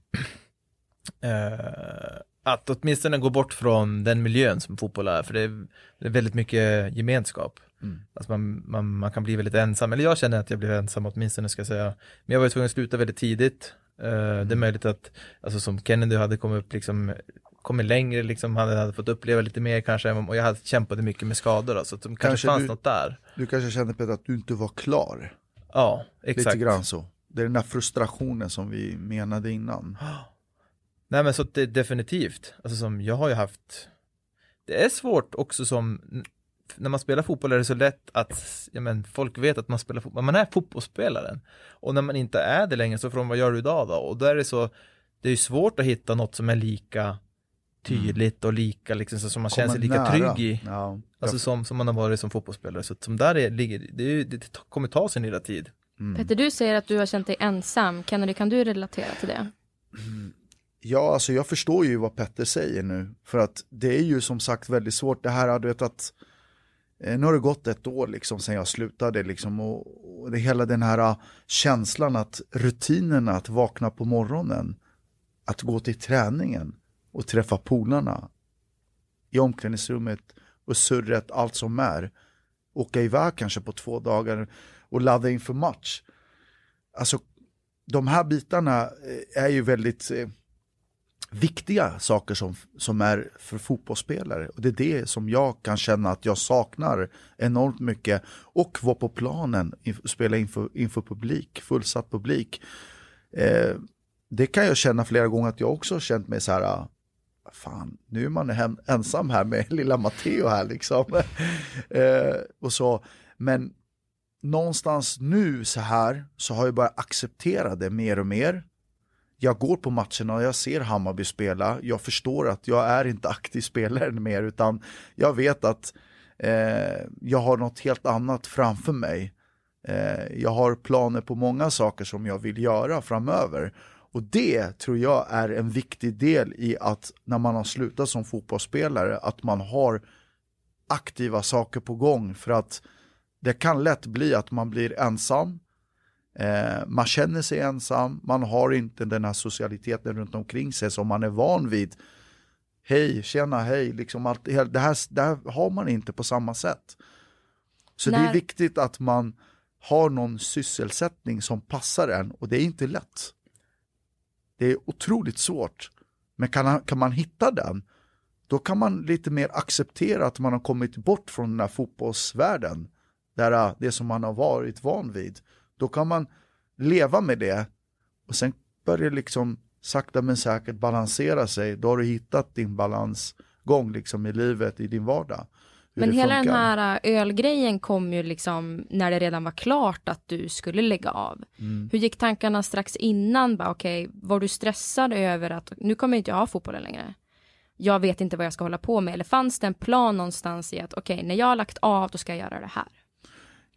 Eh, att åtminstone gå bort från den miljön som fotboll är, för det är, det är väldigt mycket gemenskap. Mm. Alltså man, man, man, kan bli väldigt ensam, eller jag känner att jag blev ensam åtminstone ska jag säga. Men jag var tvungen att sluta väldigt tidigt. Uh, mm. Det är mm. möjligt att, alltså som Kennedy hade kommit upp liksom kommit längre, liksom, han hade fått uppleva lite mer kanske, och jag hade kämpat mycket med skador, så alltså, det kanske, kanske fanns du, något där. Du kanske kände Peter att du inte var klar? Ja, exakt. Lite grann så. Det är den där frustrationen som vi menade innan. Nej men så det definitivt, alltså som jag har ju haft, det är svårt också som, när man spelar fotboll är det så lätt att, ja men folk vet att man spelar fotboll, man är fotbollsspelaren. Och när man inte är det längre så från vad gör du idag då? Och då är det så, det är ju svårt att hitta något som är lika tydligt och lika, liksom, så som man känner sig lika nära. trygg i. Ja. Alltså som, som man har varit som fotbollsspelare. Så som där är, ligger, det, det kommer ta sin lilla tid. Mm. Petter, du säger att du har känt dig ensam. Kennedy, kan du relatera till det? Ja, alltså jag förstår ju vad Petter säger nu. För att det är ju som sagt väldigt svårt. Det här, du vet att eh, Eh, nu har det gått ett år liksom sen jag slutade liksom och, och det hela den här ah, känslan att rutinerna att vakna på morgonen, att gå till träningen, och träffa polarna i omklädningsrummet och surret, allt som är. Åka iväg kanske på två dagar och ladda inför match. Alltså, de här bitarna eh, är ju väldigt eh, viktiga saker som, som är för fotbollsspelare. Och det är det som jag kan känna att jag saknar enormt mycket. Och vara på planen, spela inför, inför publik, fullsatt publik. Eh, det kan jag känna flera gånger att jag också har känt mig så här, ah, fan, nu är man hem, ensam här med lilla Matteo här liksom. eh, och så. Men någonstans nu så här så har jag börjat acceptera det mer och mer. Jag går på matcherna och jag ser Hammarby spela. Jag förstår att jag är inte aktiv spelare mer utan jag vet att eh, jag har något helt annat framför mig. Eh, jag har planer på många saker som jag vill göra framöver. Och det tror jag är en viktig del i att när man har slutat som fotbollsspelare, att man har aktiva saker på gång för att det kan lätt bli att man blir ensam, eh, man känner sig ensam, man har inte den här socialiteten runt omkring sig som man är van vid. Hej, tjena, hej, liksom allt, det, här, det här har man inte på samma sätt. Så När... det är viktigt att man har någon sysselsättning som passar en och det är inte lätt. Det är otroligt svårt Men kan, kan man hitta den, då kan man lite mer acceptera att man har kommit bort från den här fotbollsvärlden. Där äh, det som man har varit van vid. Då kan man leva med det och sen börjar liksom sakta men säkert balansera sig. Då har du hittat din balansgång liksom i livet, i din vardag. Men hela funkar. den här äh, ölgrejen kom ju liksom när det redan var klart att du skulle lägga av. Mm. Hur gick tankarna strax innan? Okej, okay, var du stressad över att nu kommer inte jag ha fotbollen längre? Jag vet inte vad jag ska hålla på med. Eller fanns det en plan någonstans i att okej, okay, när jag har lagt av, då ska jag göra det här?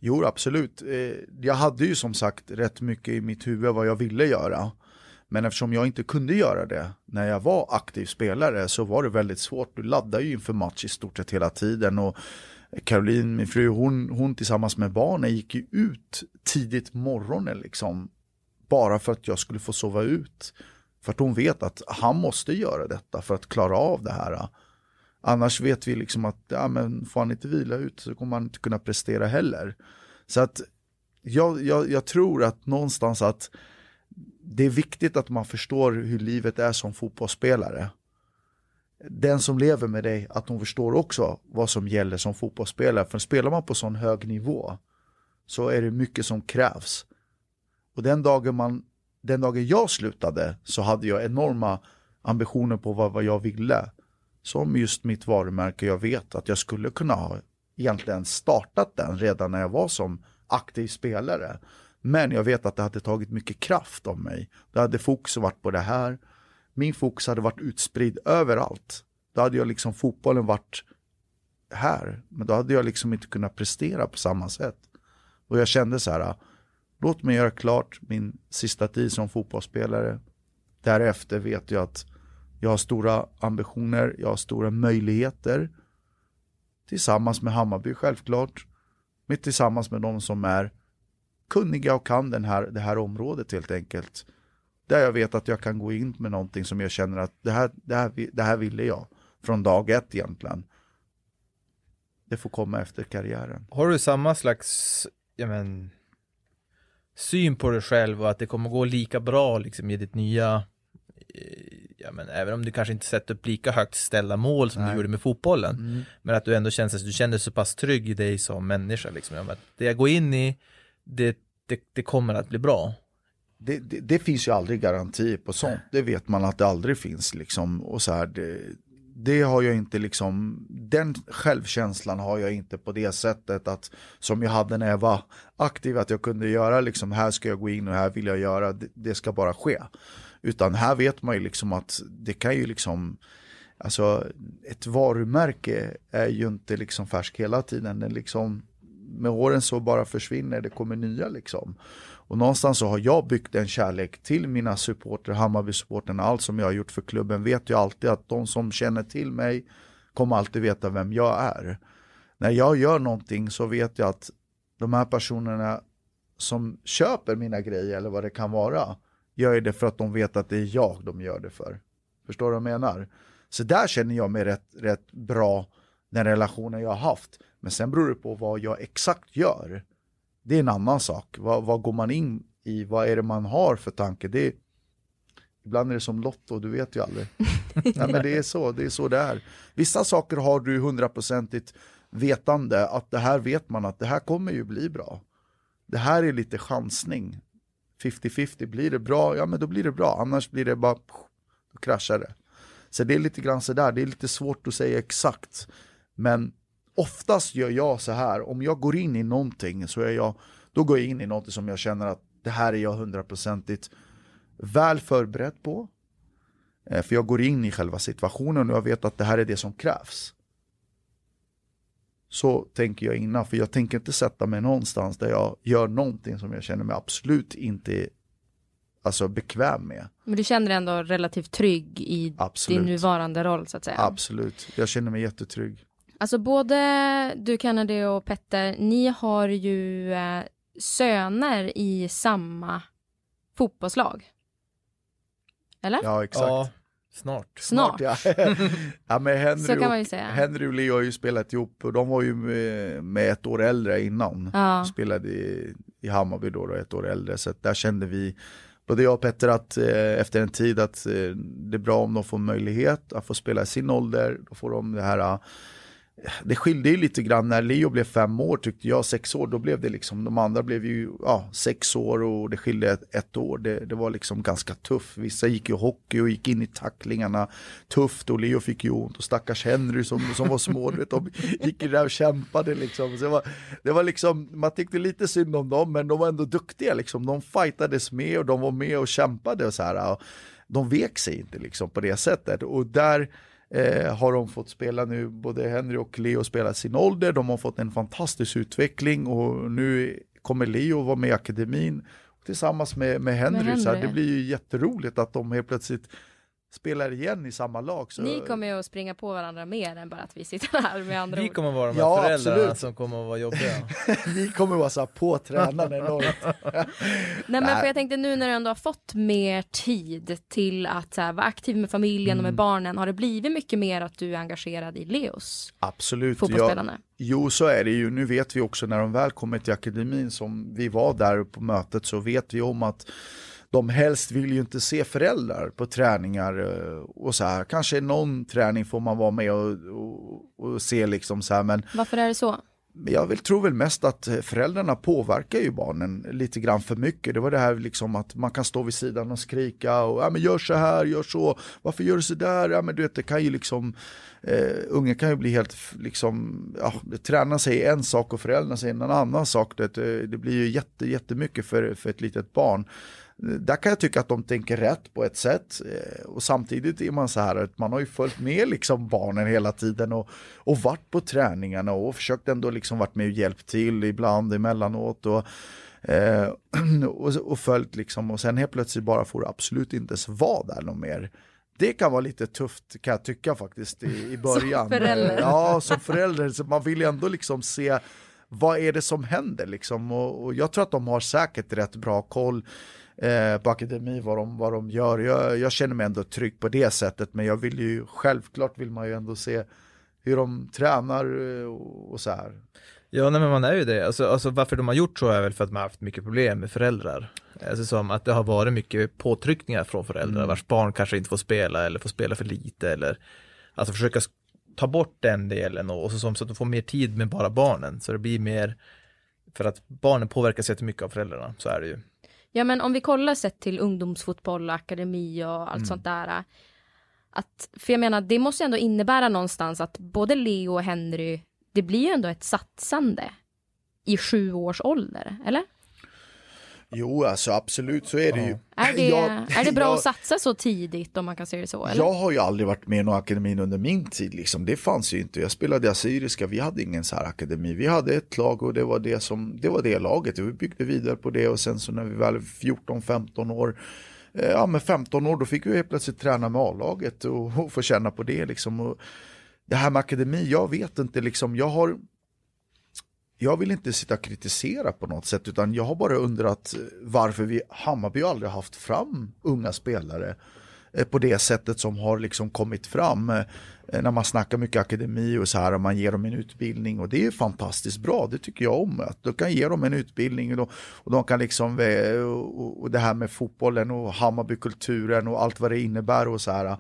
Jo, absolut. Eh, jag hade ju som sagt rätt mycket i mitt huvud vad jag ville göra. Men eftersom jag inte kunde göra det när jag var aktiv spelare så var det väldigt svårt. Du laddar ju inför match i stort sett hela tiden. Och Caroline, min fru, hon, hon tillsammans med barnen gick ju ut tidigt morgonen liksom. Bara för att jag skulle få sova ut. För att hon vet att han måste göra detta för att klara av det här. Annars vet vi liksom att ja, men får han inte vila ut så kommer han inte kunna prestera heller. Så att jag, jag, jag tror att någonstans att det är viktigt att man förstår hur livet är som fotbollsspelare. Den som lever med dig, att hon förstår också vad som gäller som fotbollsspelare. För spelar man på sån hög nivå så är det mycket som krävs. Och den dagen, man, den dagen jag slutade så hade jag enorma ambitioner på vad, vad jag ville. Som just mitt varumärke, jag vet att jag skulle kunna ha egentligen startat den redan när jag var som aktiv spelare. Men jag vet att det hade tagit mycket kraft av mig. Det hade fokus varit på det här. Min fokus hade varit utspridd överallt. Då hade jag liksom fotbollen varit här. Men då hade jag liksom inte kunnat prestera på samma sätt. Och jag kände så här, låt mig göra klart min sista tid som fotbollsspelare. Därefter vet jag att jag har stora ambitioner, jag har stora möjligheter. Tillsammans med Hammarby självklart. Men tillsammans med de som är kunniga och kan den här, det här området helt enkelt. Där jag vet att jag kan gå in med någonting som jag känner att det här, det här, det här ville jag. Från dag ett egentligen. Det får komma efter karriären. Har du samma slags, ja men, syn på dig själv och att det kommer gå lika bra liksom i ditt nya eh, ja, men även om du kanske inte sätter upp lika högt ställda mål som Nej. du gjorde med fotbollen. Mm. Men att du ändå känner att du känner så pass trygg i dig som människa. Liksom. Att det jag går in i, det, det, det kommer att bli bra. Det, det, det, finns ju aldrig garanti på sånt. Nej. Det vet man att det aldrig finns. Liksom. Och så här, det, det har jag inte liksom, den självkänslan har jag inte på det sättet att som jag hade när jag var aktiv, att jag kunde göra liksom, här ska jag gå in och här vill jag göra, det ska bara ske. Utan här vet man ju liksom att det kan ju liksom, alltså ett varumärke är ju inte liksom färsk hela tiden. Den liksom, med åren så bara försvinner, det kommer nya liksom. Och någonstans så har jag byggt en kärlek till mina supporter, Hammarby-supporterna, allt som jag har gjort för klubben vet jag alltid att de som känner till mig kommer alltid veta vem jag är. När jag gör någonting så vet jag att de här personerna som köper mina grejer eller vad det kan vara, gör det för att de vet att det är jag de gör det för. Förstår du vad jag menar? Så där känner jag mig rätt, rätt bra, den relationen jag har haft. Men sen beror det på vad jag exakt gör. Det är en annan sak. Vad, vad går man in i? Vad är det man har för tanke? Det är, ibland är det som Lotto, du vet ju aldrig. Nej, men det är så, det är så det är. Vissa saker har du hundraprocentigt vetande att det här vet man att det här kommer ju bli bra. Det här är lite chansning. 50-50, blir det bra, ja men då blir det bra, annars blir det bara, då kraschar det. Så det är lite grann sådär, det är lite svårt att säga exakt. Men oftast gör jag så här, om jag går in i någonting så är jag, då går jag in i någonting som jag känner att det här är jag hundraprocentigt väl förberedd på. Eh, för jag går in i själva situationen och jag vet att det här är det som krävs. Så tänker jag innan, för jag tänker inte sätta mig någonstans där jag gör någonting som jag känner mig absolut inte alltså, bekväm med. Men du känner dig ändå relativt trygg i absolut. din nuvarande roll så att säga? Absolut, jag känner mig jättetrygg. Alltså både du Kennedy och Petter, ni har ju eh, söner i samma fotbollslag. Eller? Ja, exakt. Ja, snart. Snart. Snart ja. ja, men Henry, Så kan man ju säga. Henry och Leo har ju spelat ihop och de var ju med, med ett år äldre innan. Ja. Spelade i, i Hammarby då, då, ett år äldre, så där kände vi både jag och Petter att eh, efter en tid att eh, det är bra om de får möjlighet att få spela i sin ålder. Då får de det här det skilde ju lite grann när Leo blev fem år tyckte jag, sex år, då blev det liksom, de andra blev ju ja, sex år och det skilde ett, ett år. Det, det, var liksom ganska tufft. Vissa gick ju hockey och gick in i tacklingarna tufft och Leo fick ju ont och stackars Henry som, som var små, vet, de gick ju där och kämpade liksom. Så det, var, det var liksom, man tyckte lite synd om dem men de var ändå duktiga liksom. De fightades med och de var med och kämpade och så här. Och de vek sig inte liksom på det sättet och där eh, har de fått spela nu, både Henry och Leo spelar sin ålder, de har fått en fantastisk utveckling och nu kommer Leo vara med i akademin tillsammans med, med Henry, med Henry. så här, det blir ju jätteroligt att de helt plötsligt spelar igen i samma lag. Så... Ni kommer ju att springa på varandra mer än bara att vi sitter här med andra Vi kommer vara de här ja, föräldrarna absolut. som kommer att vara jobbiga. Ni kommer att vara så på tränaren enormt. Nej men för jag tänkte nu när du ändå har fått mer tid till att här, vara aktiv med familjen mm. och med mm. barnen, har det blivit mycket mer att du är engagerad i Leos Absolut. Fotbollsspelande? Ja, jo så är det ju. Nu vet vi också när de väl kommer till akademin som vi var där på mötet så vet vi om att de helst vill ju inte se föräldrar på träningar eh, och så här. Kanske någon träning får man vara med och, och, och se liksom så här men Varför är det så? Jag vill, tror väl mest att föräldrarna påverkar ju barnen lite grann för mycket. Det var det här liksom att man kan stå vid sidan och skrika och ja, men gör så här, gör så, varför gör du så där? Ja, men du vet, det kan ju liksom, eh, ungen kan ju bli helt, liksom, ja, tränaren säger en sak och föräldrarna säger en annan sak. Det, det blir ju jätte, jättemycket för, för ett litet barn där kan jag tycka att de tänker rätt på ett sätt eh, och samtidigt är man så här att man har ju följt med liksom barnen hela tiden och, och varit på träningarna och försökt ändå liksom varit med och hjälpt till ibland emellanåt och, eh, och, och följt liksom och sen helt plötsligt bara får absolut inte ens vara där någon mer. Det kan vara lite tufft kan jag tycka faktiskt i, i början. Som förälder. Ja, som förälder. Så man vill ju ändå liksom se vad är det som händer liksom och, och jag tror att de har säkert rätt bra koll eh, på akademi vad de, vad de gör. Jag, jag, känner mig ändå trygg på det sättet men jag vill ju självklart vill man ju ändå se hur de tränar eh, och, och så här. Ja, nej, men man är ju det. Alltså, alltså, varför de har gjort så är väl för att man har haft mycket problem med föräldrar. Alltså som att det har varit mycket påtryckningar från föräldrar mm. vars barn kanske inte får spela eller får spela för lite eller alltså försöka ta bort den delen och, och så, som, så att de får mer tid med bara barnen så det blir mer för att barnen påverkas jättemycket av föräldrarna, så är det ju. Ja men om vi kollar sett till ungdomsfotboll och akademi och allt mm. sånt där. Att, för jag menar det måste ändå innebära någonstans att både Leo och Henry, det blir ju ändå ett satsande i sju års ålder, eller? Jo, alltså absolut så är det ju. Är det, jag, är det bra jag, att satsa så tidigt om man kan se det så? Eller? Jag har ju aldrig varit med i någon akademin under min tid. Liksom. Det fanns ju inte. Jag spelade Assyriska, vi hade ingen så här akademi. Vi hade ett lag och det var det, som, det, var det laget. Vi byggde vidare på det och sen så när vi väl 14-15 år eh, Ja med 15 år då fick vi helt plötsligt träna med A-laget och, och få känna på det liksom. Och det här med akademi, jag vet inte liksom. Jag har jag vill inte sitta och kritisera på något sätt utan jag har bara undrat eh, varför vi Hammarby aldrig haft fram unga spelare eh, på det sättet som har liksom kommit fram eh, när man snackar mycket akademi och så här och man ger dem en utbildning och det är fantastiskt bra, det tycker jag om. Att du kan ge dem en utbildning och, de, och de kan liksom, och, och det här med fotbollen och Hammarbykulturen och allt vad det innebär och så här.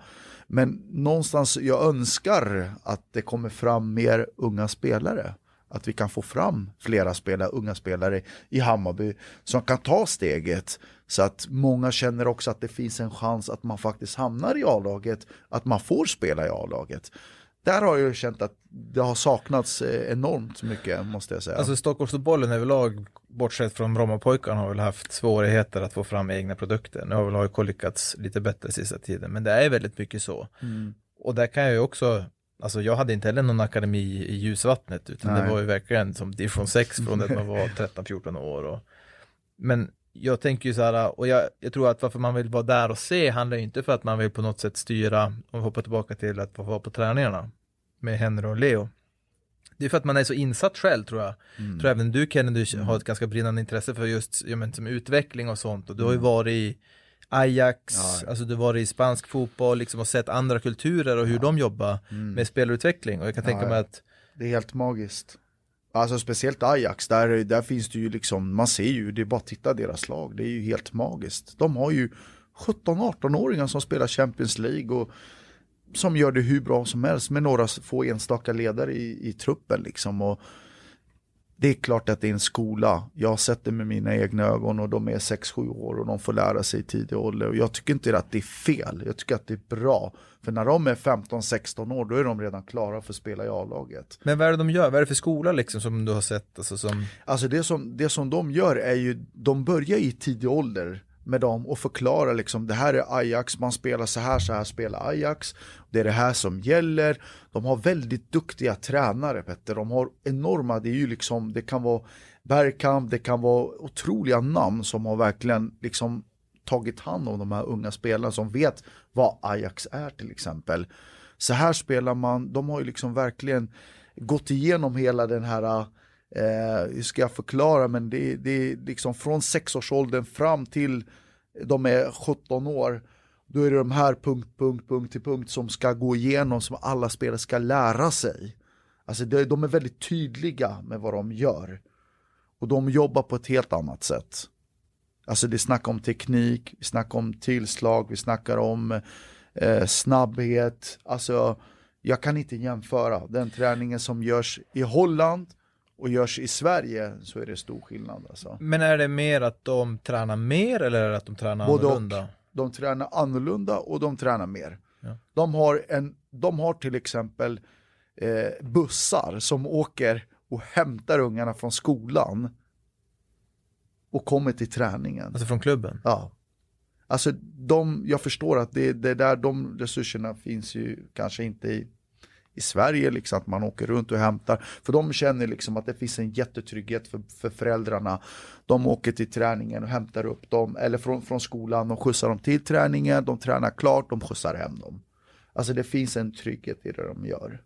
Men någonstans, jag önskar att det kommer fram mer unga spelare att vi kan få fram flera spelare, unga spelare i Hammarby som kan ta steget så att många känner också att det finns en chans att man faktiskt hamnar i A-laget, att man får spela i A-laget. Där har jag känt att det har saknats eh, enormt mycket måste jag säga. Alltså Stockholmsfotbollen överlag, bortsett från Brommapojkarna, har väl haft svårigheter att få fram egna produkter. Nu har väl AIK lyckats lite bättre sista tiden, men det är väldigt mycket så. Mm. Och där kan jag ju också Alltså jag hade inte heller någon akademi i ljusvattnet utan Nej. det var ju verkligen som division 6 från att man var 13-14 år. Och, men jag tänker ju så här, och jag, jag, tror att varför man vill vara där och se handlar ju inte för att man vill på något sätt styra, om vi hoppar tillbaka till att vara på träningarna med Henry och Leo. Det är för att man är så insatt själv tror jag. Mm. Tror även du Kennedy mm. har ett ganska brinnande intresse för just ja, men, som utveckling och sånt och du har ju mm. varit i Ajax, ja. alltså du var i spansk fotboll liksom och sett andra kulturer och hur ja. de jobbar mm. med spelutveckling och jag kan tänka mig att Det är helt magiskt Alltså speciellt Ajax, där, där finns det ju liksom, man ser ju, det är bara att titta deras lag, det är ju helt magiskt. De har ju 17-18-åringar som spelar Champions League och som gör det hur bra som helst med några få enstaka ledare i, i truppen liksom. Och det är klart att det är en skola. Jag har sett det med mina egna ögon och de är 6-7 år och de får lära sig i tidig ålder. Och jag tycker inte att det är fel, jag tycker att det är bra. För när de är 15-16 år då är de redan klara för att spela i A-laget. Men vad är det de gör? Vad är det för skola liksom som du har sett? Alltså, som... alltså det, som, det som de gör är ju, de börjar i tidig ålder med dem och förklara liksom det här är Ajax, man spelar så här, så här spelar Ajax. Det är det här som gäller. De har väldigt duktiga tränare Petter. De har enorma, det är ju liksom, det kan vara Bergkamp, det kan vara otroliga namn som har verkligen liksom tagit hand om de här unga spelarna som vet vad Ajax är till exempel. Så här spelar man, de har ju liksom verkligen gått igenom hela den här Eh, hur ska jag förklara, men det, det är liksom från sexårsåldern fram till de är 17 år. Då är det de här punkt, punkt, punkt till punkt som ska gå igenom, som alla spelare ska lära sig. Alltså det, de är väldigt tydliga med vad de gör. Och de jobbar på ett helt annat sätt. Alltså det snackar om teknik, vi snackar om tillslag, vi snackar om eh, snabbhet. Alltså jag kan inte jämföra den träningen som görs i Holland och görs i Sverige så är det stor skillnad. Alltså. Men är det mer att de tränar mer eller är det att de tränar Både annorlunda? Och. De tränar annorlunda och de tränar mer. Ja. De, har en, de har till exempel eh, bussar som åker och hämtar ungarna från skolan och kommer till träningen. Alltså från klubben? Ja. Alltså de, jag förstår att det, det där, de resurserna finns ju kanske inte i i Sverige, liksom, att man åker runt och hämtar. För de känner liksom att det finns en jättetrygghet för, för föräldrarna. De åker till träningen och hämtar upp dem, eller från, från skolan, de skjutsar dem till träningen, de tränar klart, de skjutsar hem dem. Alltså det finns en trygghet i det de gör.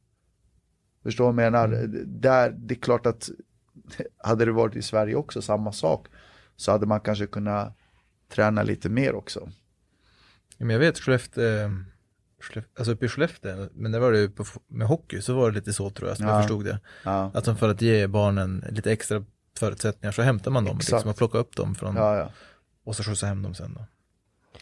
Förstår du vad jag menar? Där, det är klart att hade det varit i Sverige också samma sak så hade man kanske kunnat träna lite mer också. Men jag vet Skellefteå alltså uppe i Skellefteå, men det var det ju på, med hockey så var det lite så tror jag, som ja. jag förstod det. Ja. Att för att ge barnen lite extra förutsättningar så hämtar man dem liksom, och plockar upp dem från, ja, och så skjutsar hem dem sen då.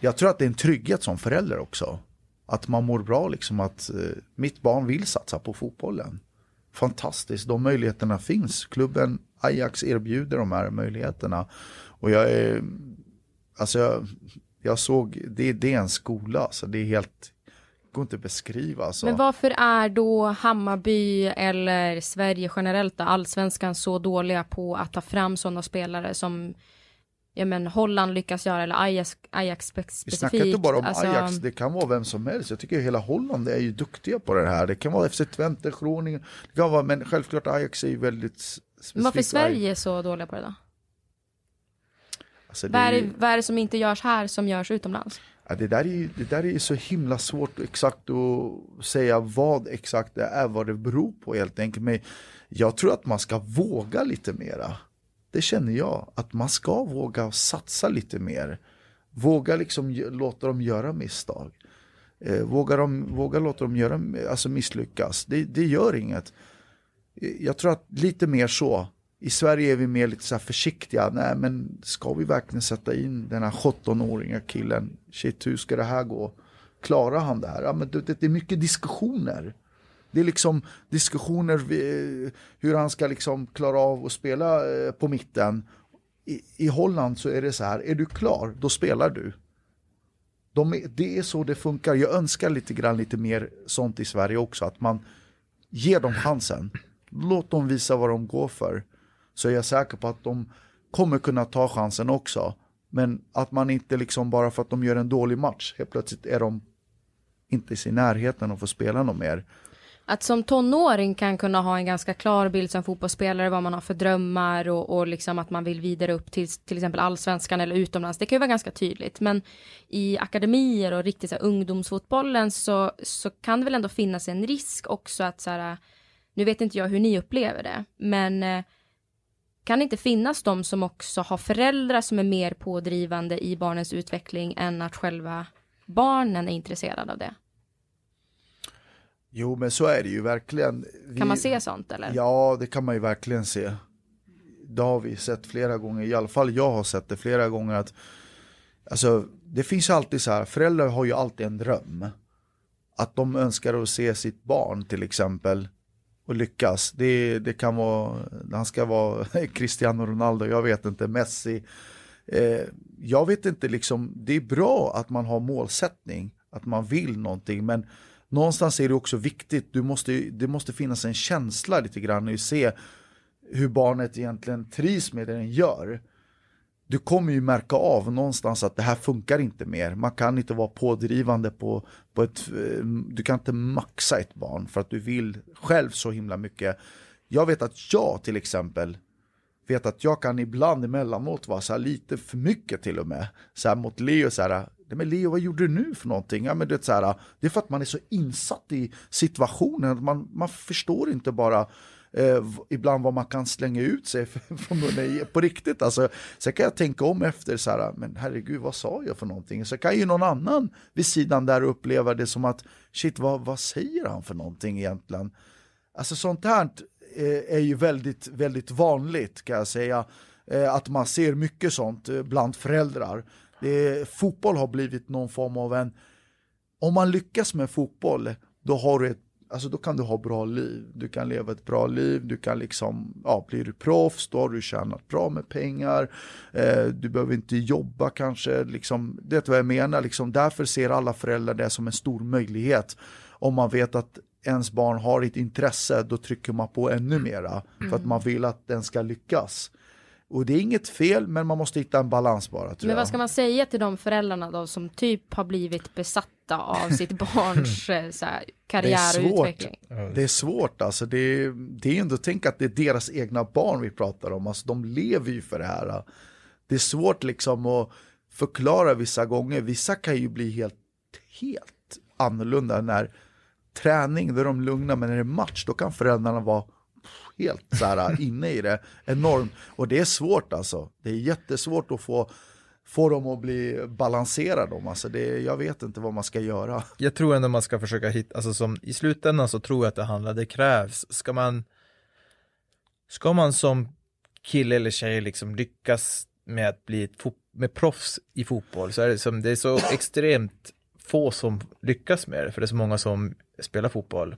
Jag tror att det är en trygghet som förälder också. Att man mår bra liksom att eh, mitt barn vill satsa på fotbollen. Fantastiskt, de möjligheterna finns. Klubben Ajax erbjuder de här möjligheterna. Och jag är, alltså jag, jag såg, det, det är en skola, så det är helt går inte att beskriva. Alltså. Men varför är då Hammarby eller Sverige generellt, då, allsvenskan, så dåliga på att ta fram sådana spelare som ja, men Holland lyckas göra, eller Ajax, Ajax specifikt. Vi snackar inte bara om alltså... Ajax, det kan vara vem som helst. Jag tycker hela Holland är ju duktiga på det här. Det kan vara FC Twente, Groningen, det kan vara, men självklart Ajax är ju väldigt specifikt. Men varför är Sverige så dåliga på det då? Alltså, det... vad, är vad är det som inte görs här som görs utomlands? Ja, det, där är, det där är så himla svårt exakt att säga vad exakt det är, vad det beror på helt enkelt. Men jag tror att man ska våga lite mera. Det känner jag, att man ska våga satsa lite mer. Våga liksom låta dem göra misstag. Eh, våga, dem, våga låta dem göra, alltså misslyckas. Det, det gör inget. Eh, jag tror att lite mer så i Sverige är vi mer lite så försiktiga. Nej, men ska vi verkligen sätta in den här 17-åriga killen? Shit, hur ska det här gå? Klarar han det här? Ja, men det, det är mycket diskussioner. Det är liksom diskussioner eh, hur han ska liksom klara av att spela eh, på mitten. I, I, Holland så är det så här, är du klar, då spelar du. De är, det är så det funkar. Jag önskar lite grann lite mer sånt i Sverige också, att man ger dem chansen. Låt dem visa vad de går för så är jag säker på att de kommer kunna ta chansen också. Men att man inte liksom bara för att de gör en dålig match, helt plötsligt är de inte i sin närheten och får spela något mer. Att som tonåring kan kunna ha en ganska klar bild som fotbollsspelare vad man har för drömmar och, och liksom att man vill vidare upp till till exempel allsvenskan eller utomlands. Det kan ju vara ganska tydligt. Men i akademier och riktigt så här, ungdomsfotbollen så, så kan det väl ändå finnas en risk också att så här, nu vet inte jag hur ni upplever det, men eh, kan det inte finnas de som också har föräldrar som är mer pådrivande i barnens utveckling än att själva barnen är intresserade av det? Jo, men så är det ju verkligen. Vi, kan man se sånt eller? Ja, det kan man ju verkligen se. Det har vi sett flera gånger, i alla fall jag har sett det flera gånger att Alltså, det finns alltid så här, föräldrar har ju alltid en dröm. Att de önskar att se sitt barn till exempel och lyckas. Det, det kan vara, han ska vara Cristiano Ronaldo, jag vet inte, Messi. Eh, jag vet inte, liksom, det är bra att man har målsättning, att man vill någonting, men någonstans är det också viktigt, du måste, det måste finnas en känsla lite grann och se hur barnet egentligen trivs med det den gör du kommer ju märka av någonstans att det här funkar inte mer. Man kan inte vara pådrivande på, på ett, eh, du kan inte maxa ett barn för att du vill själv så himla mycket. Jag vet att jag till exempel vet att jag kan ibland emellanåt vara så lite för mycket till och med. Så här mot Leo så här, men Leo vad gjorde du nu för någonting? Ja, men det, är så här, det är för att man är så insatt i situationen, man, man förstår inte bara eh, ibland vad man kan slänga ut sig från munnen på riktigt. Alltså, sen kan jag tänka om efter, så här, men herregud vad sa jag för någonting? Så kan ju någon annan vid sidan där uppleva det som att shit vad, vad säger han för någonting egentligen? Alltså sånt här eh, är ju väldigt, väldigt vanligt kan jag säga. Eh, att man ser mycket sånt eh, bland föräldrar. Det, fotboll har blivit någon form av en... Om man lyckas med fotboll, då har du ett Alltså då kan du ha bra liv, du kan leva ett bra liv, du kan liksom, ja blir du proffs då har du tjänat bra med pengar, eh, du behöver inte jobba kanske, liksom, det är vad jag menar, liksom, därför ser alla föräldrar det som en stor möjlighet. Om man vet att ens barn har ett intresse, då trycker man på ännu mera, för att man vill att den ska lyckas. Och det är inget fel, men man måste hitta en balans bara. men vad ska man säga till de föräldrarna då som typ har blivit besatta av sitt barns eh, så här, karriär och utveckling? Det är svårt alltså. Det är, det är ändå, tänk att det är deras egna barn vi pratar om. Alltså de lever ju för det här. Det är svårt liksom att förklara vissa gånger. Vissa kan ju bli helt, helt annorlunda när träning, då är de lugna, men när det är match, då kan föräldrarna vara helt så här, inne i det enormt. Och det är svårt alltså. Det är jättesvårt att få få dem att bli balanserade. Alltså det, jag vet inte vad man ska göra. Jag tror ändå man ska försöka hitta, alltså som i slutändan så tror jag att det handlar, det krävs, ska man ska man som kille eller tjej liksom lyckas med att bli ett med proffs i fotboll så är det som, det är så extremt få som lyckas med det, för det är så många som spelar fotboll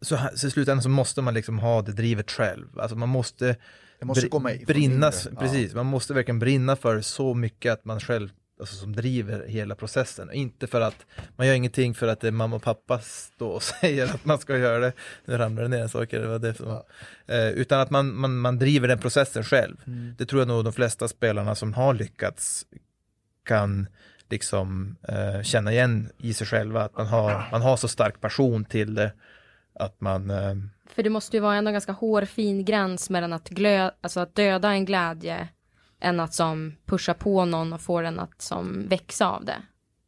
så, så i slutändan så måste man liksom ha det drivet själv. Alltså man måste, det måste i brinna, precis, man måste verkligen brinna för så mycket att man själv alltså, som driver hela processen. Inte för att man gör ingenting för att det är mamma och pappa står och säger att man ska göra det. Nu ramlar det ner en sak, det var det som ja. eh, Utan att man, man, man driver den processen själv. Mm. Det tror jag nog de flesta spelarna som har lyckats kan liksom eh, känna igen i sig själva. Att man har, man har så stark passion till det att man... Eh... För det måste ju vara en ganska hårfin gräns mellan att, glö, alltså att döda en glädje än att som pusha på någon och få den att som växa av det.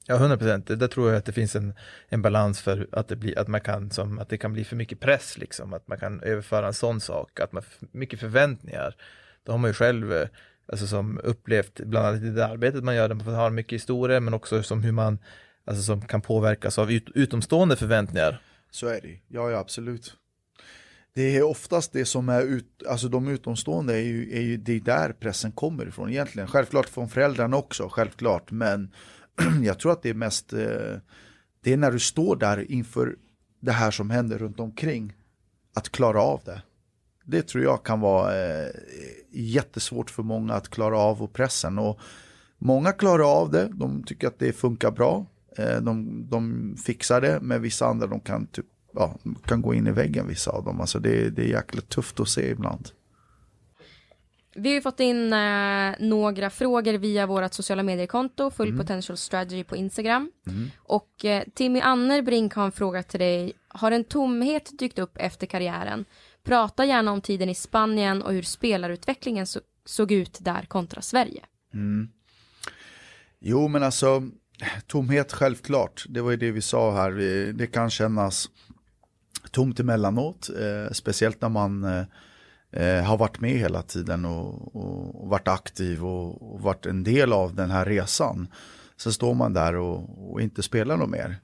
Ja, 100 procent. Där tror jag att det finns en, en balans för att det, blir, att, man kan, som, att det kan bli för mycket press, liksom. att man kan överföra en sån sak, att man mycket förväntningar. Då har man ju själv eh, alltså, som upplevt, bland annat i det arbetet man gör, där man har mycket historia, men också som hur man alltså, som kan påverkas av ut, utomstående förväntningar. Så är det, ja, ja absolut. Det är oftast det som är ut, alltså de utomstående är ju, är ju det är där pressen kommer ifrån egentligen. Självklart från föräldrarna också, självklart. Men jag tror att det är mest, eh, det är när du står där inför det här som händer runt omkring. Att klara av det. Det tror jag kan vara eh, jättesvårt för många att klara av och pressen. Och många klarar av det, de tycker att det funkar bra. Eh, de, de fixar det, men vissa andra de kan, typ, ja, kan gå in i väggen vissa av dem. Alltså det, det är jäkligt tufft att se ibland. Vi har ju fått in eh, några frågor via vårt sociala mediekonto, Full mm. Potential Strategy på Instagram. Mm. Och eh, Timmy Annerbrink har en fråga till dig. Har en tomhet dykt upp efter karriären? Prata gärna om tiden i Spanien och hur spelarutvecklingen så, såg ut där kontra Sverige. Mm. Jo, men alltså Tomhet självklart, det var ju det vi sa här, det kan kännas tomt emellanåt, eh, speciellt när man eh, eh, har varit med hela tiden och, och, och varit aktiv och, och, varit en del av den här resan. Så står man där och, och inte spelar något mer.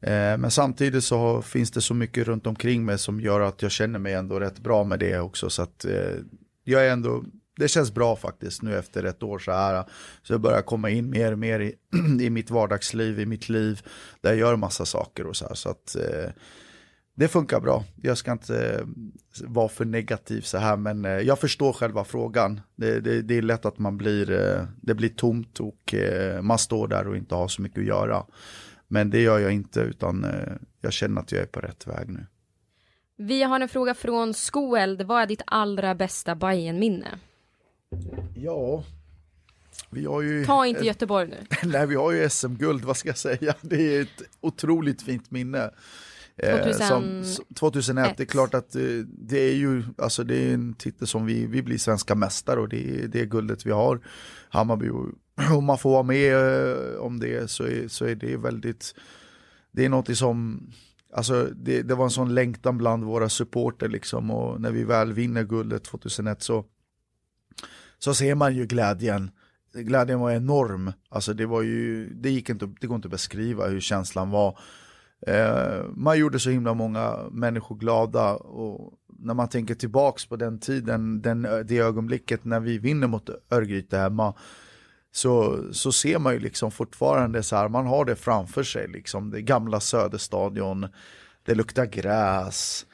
Eh, men samtidigt så finns det så mycket runt omkring mig som gör att jag känner mig ändå rätt bra med det också. Så att eh, jag är ändå, det känns bra faktiskt nu efter ett år så här. Så jag börjar komma in mer och mer i, i mitt vardagsliv, i mitt liv. Där jag gör massa saker och så här. Så att eh, det funkar bra. Jag ska inte eh, vara för negativ så här, men eh, jag förstår själva frågan. Det, det, det är lätt att man blir, eh, det blir tomt och eh, man står där och inte har så mycket att göra. Men det gör jag inte, utan eh, jag känner att jag är på rätt väg nu. Vi har en fråga från Skoeld. Vad är ditt allra bästa Bayern-minne? Ja, vi har ju... Ta inte Göteborg nu. Nej, vi har ju SM-guld, vad ska jag säga? Det är ett otroligt fint minne. 2000... Som, 2001, det är klart att eh, det är ju, alltså det är en titel som vi, vi blir svenska mästare och det är det guldet vi har. Hammarby, om man får vara med eh, om det så är, så är det väldigt, det är något som, alltså det, det var en sån längtan bland våra supporter liksom och när vi väl vinner guldet 2001 så, så ser man ju glädjen glädjen var enorm. Alltså det var ju, det gick inte, det går inte att beskriva hur känslan var. Eh, man gjorde så himla många människor glada och när man tänker tillbaks på den tiden, den, det ögonblicket när vi vinner mot Örgryte hemma så, så ser man ju liksom fortfarande så här, man har det framför sig liksom, det gamla Söderstadion, det luktar gräs,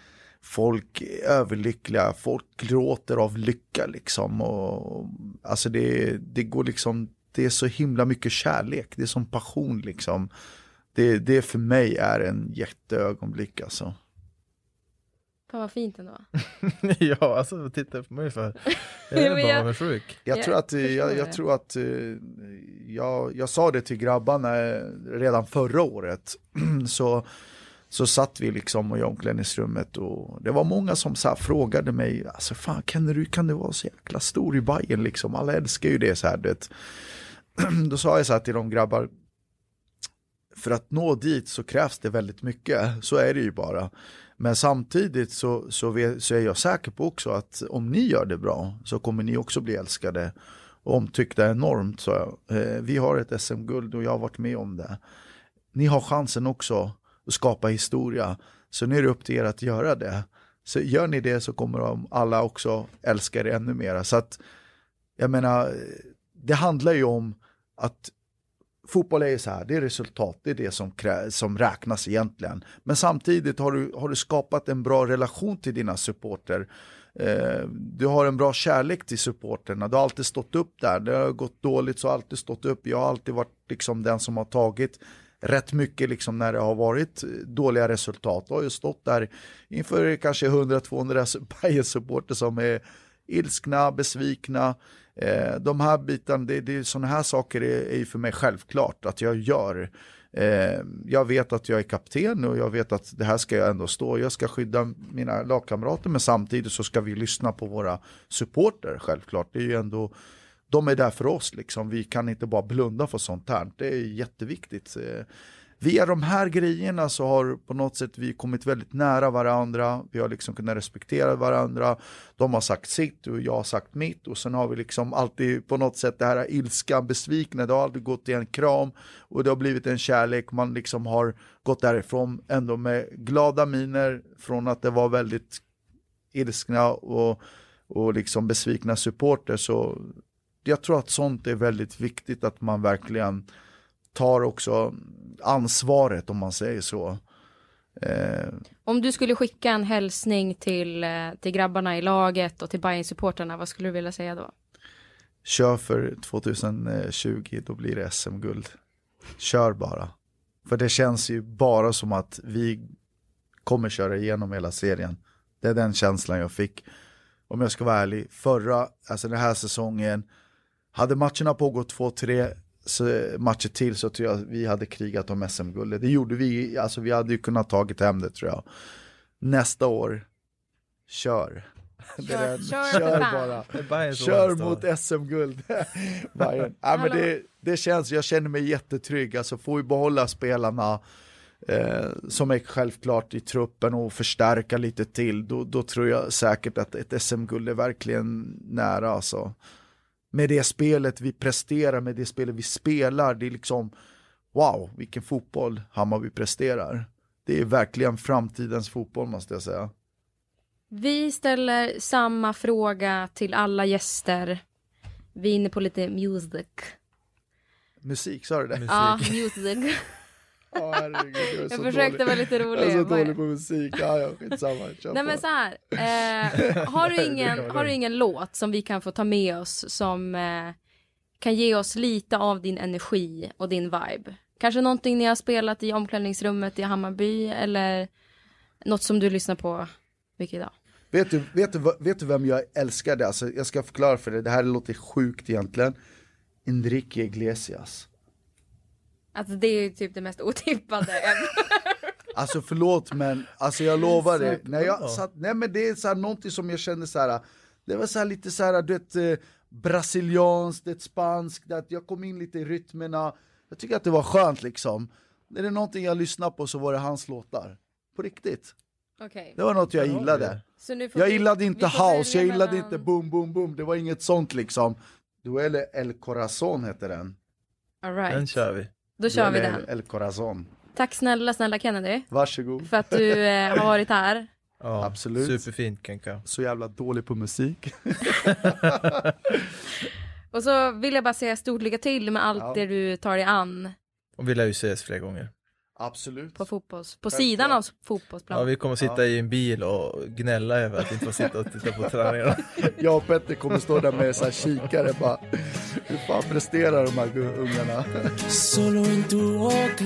folk är överlyckliga, folk gråter av lycka liksom och alltså det, det går liksom, det är så himla mycket kärlek, det är som passion liksom det, det för mig är en jätteögonblick alltså. Fan vad fint ändå. ja, alltså titta på mig för. Jag är bara avundsjuk. Jag, jag tror att, jag, jag, tror att jag, jag sa det till grabbarna redan förra året. så, så satt vi liksom i omklädningsrummet och det var många som så frågade mig, alltså fan kan du, kan du vara så jäkla stor i Bayern liksom? Alla älskar ju det så här, det. Då sa jag så här till de grabbar, för att nå dit så krävs det väldigt mycket, så är det ju bara. Men samtidigt så, så, vet, så är jag säker på också att om ni gör det bra så kommer ni också bli älskade och omtyckta enormt. Så, eh, vi har ett SM-guld och jag har varit med om det. Ni har chansen också och skapa historia, så nu är det upp till er att göra det. Så gör ni det så kommer de alla också älska er ännu mera. Så att, jag menar, det handlar ju om att fotboll är ju så här, det är resultat, det är det som, som räknas egentligen. Men samtidigt har du, har du skapat en bra relation till dina supporter. Eh, du har en bra kärlek till supporterna, du har alltid stått upp där. Det har gått dåligt så har alltid stått upp. Jag har alltid varit liksom den som har tagit rätt mycket liksom när det har varit dåliga resultat. Jag har ju stått där inför kanske 100-200 Bayern-supporter som är ilskna, besvikna. Eh, de här bitarna, det, det, sådana här saker är, är för mig självklart att jag gör. Eh, jag vet att jag är kapten och jag vet att det här ska jag ändå stå. Jag ska skydda mina lagkamrater men samtidigt så ska vi lyssna på våra supporter självklart. Det är ju ändå, de är där för oss liksom. Vi kan inte bara blunda för sånt här. Det är jätteviktigt. Eh, via de här grejerna så har på något sätt vi kommit väldigt nära varandra. Vi har liksom kunnat respektera varandra. De har sagt sitt och jag har sagt mitt och sen har vi liksom alltid på något sätt det här ilska, besvikna, det har aldrig gått i en kram och det har blivit en kärlek. Man liksom har gått därifrån ändå med glada miner från att det var väldigt ilskna och, och liksom besvikna supporter så jag tror att sånt är väldigt viktigt att man verkligen tar också ansvaret om man säger så. Eh. Om du skulle skicka en hälsning till, eh, till grabbarna i laget och till bayern supporterna vad skulle du vilja säga då? Kör för 2020, då blir det SM-guld. Kör bara. För det känns ju bara som att vi kommer köra igenom hela serien. Det är den känslan jag fick. Om jag ska vara ärlig, förra, alltså den här säsongen, hade matcherna pågått två, tre matcher till så tror jag vi hade krigat om SM-guldet. Det gjorde vi, alltså vi hade ju kunnat tagit hem det tror jag. Nästa år, kör. Kör, kör, kör bara. Kör mot SM-guld. ja, men det, det känns, jag känner mig jättetrygg. Alltså får vi behålla spelarna eh, som är självklart i truppen och förstärka lite till, då, då tror jag säkert att ett SM-guld är verkligen nära. Alltså med det spelet vi presterar, med det spelet vi spelar. Det är liksom wow, vilken fotboll Hammarby presterar. Det är verkligen framtidens fotboll måste jag säga. Vi ställer samma fråga till alla gäster. Vi är inne på lite music. Musik, sa du det? Musik. Ja, music. Oh, herregud, jag försökte dålig. vara lite Jag är så rolig. dålig på musik. Ja, ja, skitsamma. Kör Nej på. men så här. Eh, har, du ingen, har du ingen låt som vi kan få ta med oss som eh, kan ge oss lite av din energi och din vibe? Kanske någonting ni har spelat i omklädningsrummet i Hammarby eller något som du lyssnar på mycket idag? Vet du, vet, du, vet du vem jag älskade? Alltså, jag ska förklara för dig, det här låter sjukt egentligen. Enrique Iglesias. Alltså det är ju typ det mest otippade ever. Alltså förlåt men, alltså jag lovar dig. När jag satt, nej men det är så här någonting som jag kände så här. Det var så här lite så här, du vet, eh, brasilianskt, det spanskt, att jag kom in lite i rytmerna. Jag tycker att det var skönt liksom. Är det någonting jag lyssnade på så var det hans låtar. På riktigt. Okej. Det var något jag Ja, gillade. det. Så nu får Jag vi- gillade vi inte får house, jag gillade mellan- inte boom boom boom, det var inget sånt liksom. Duelle El Corazon heter den. All Den right. kör vi. Då kör vi den. El Corazon. Tack snälla, snälla Kennedy. Varsågod. För att du eh, har varit här. Ja, Absolut. Superfint Kenka. Så jävla dålig på musik. Och så vill jag bara säga stort lycka till med allt Ja. det du tar dig an Och vi lär ju ses fler gånger. Absolut. på fotbolls... På Självklart. sidan av Ja, fotbollsplan. vi kommer sitta i en bil och gnälla över att inte få sitta och titta på träningarna. Jag och Petter kommer stå där med så här kikare bara. Hur fan presterar de här ungarna? Solo en tu boca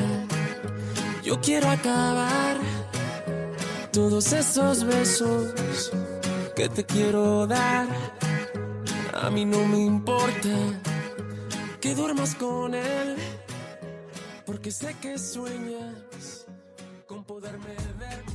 yo quiero acabar todos esos besos que te quiero dar. A mí no me importa que duermas con él, porque sé que sueñas con poderme ver.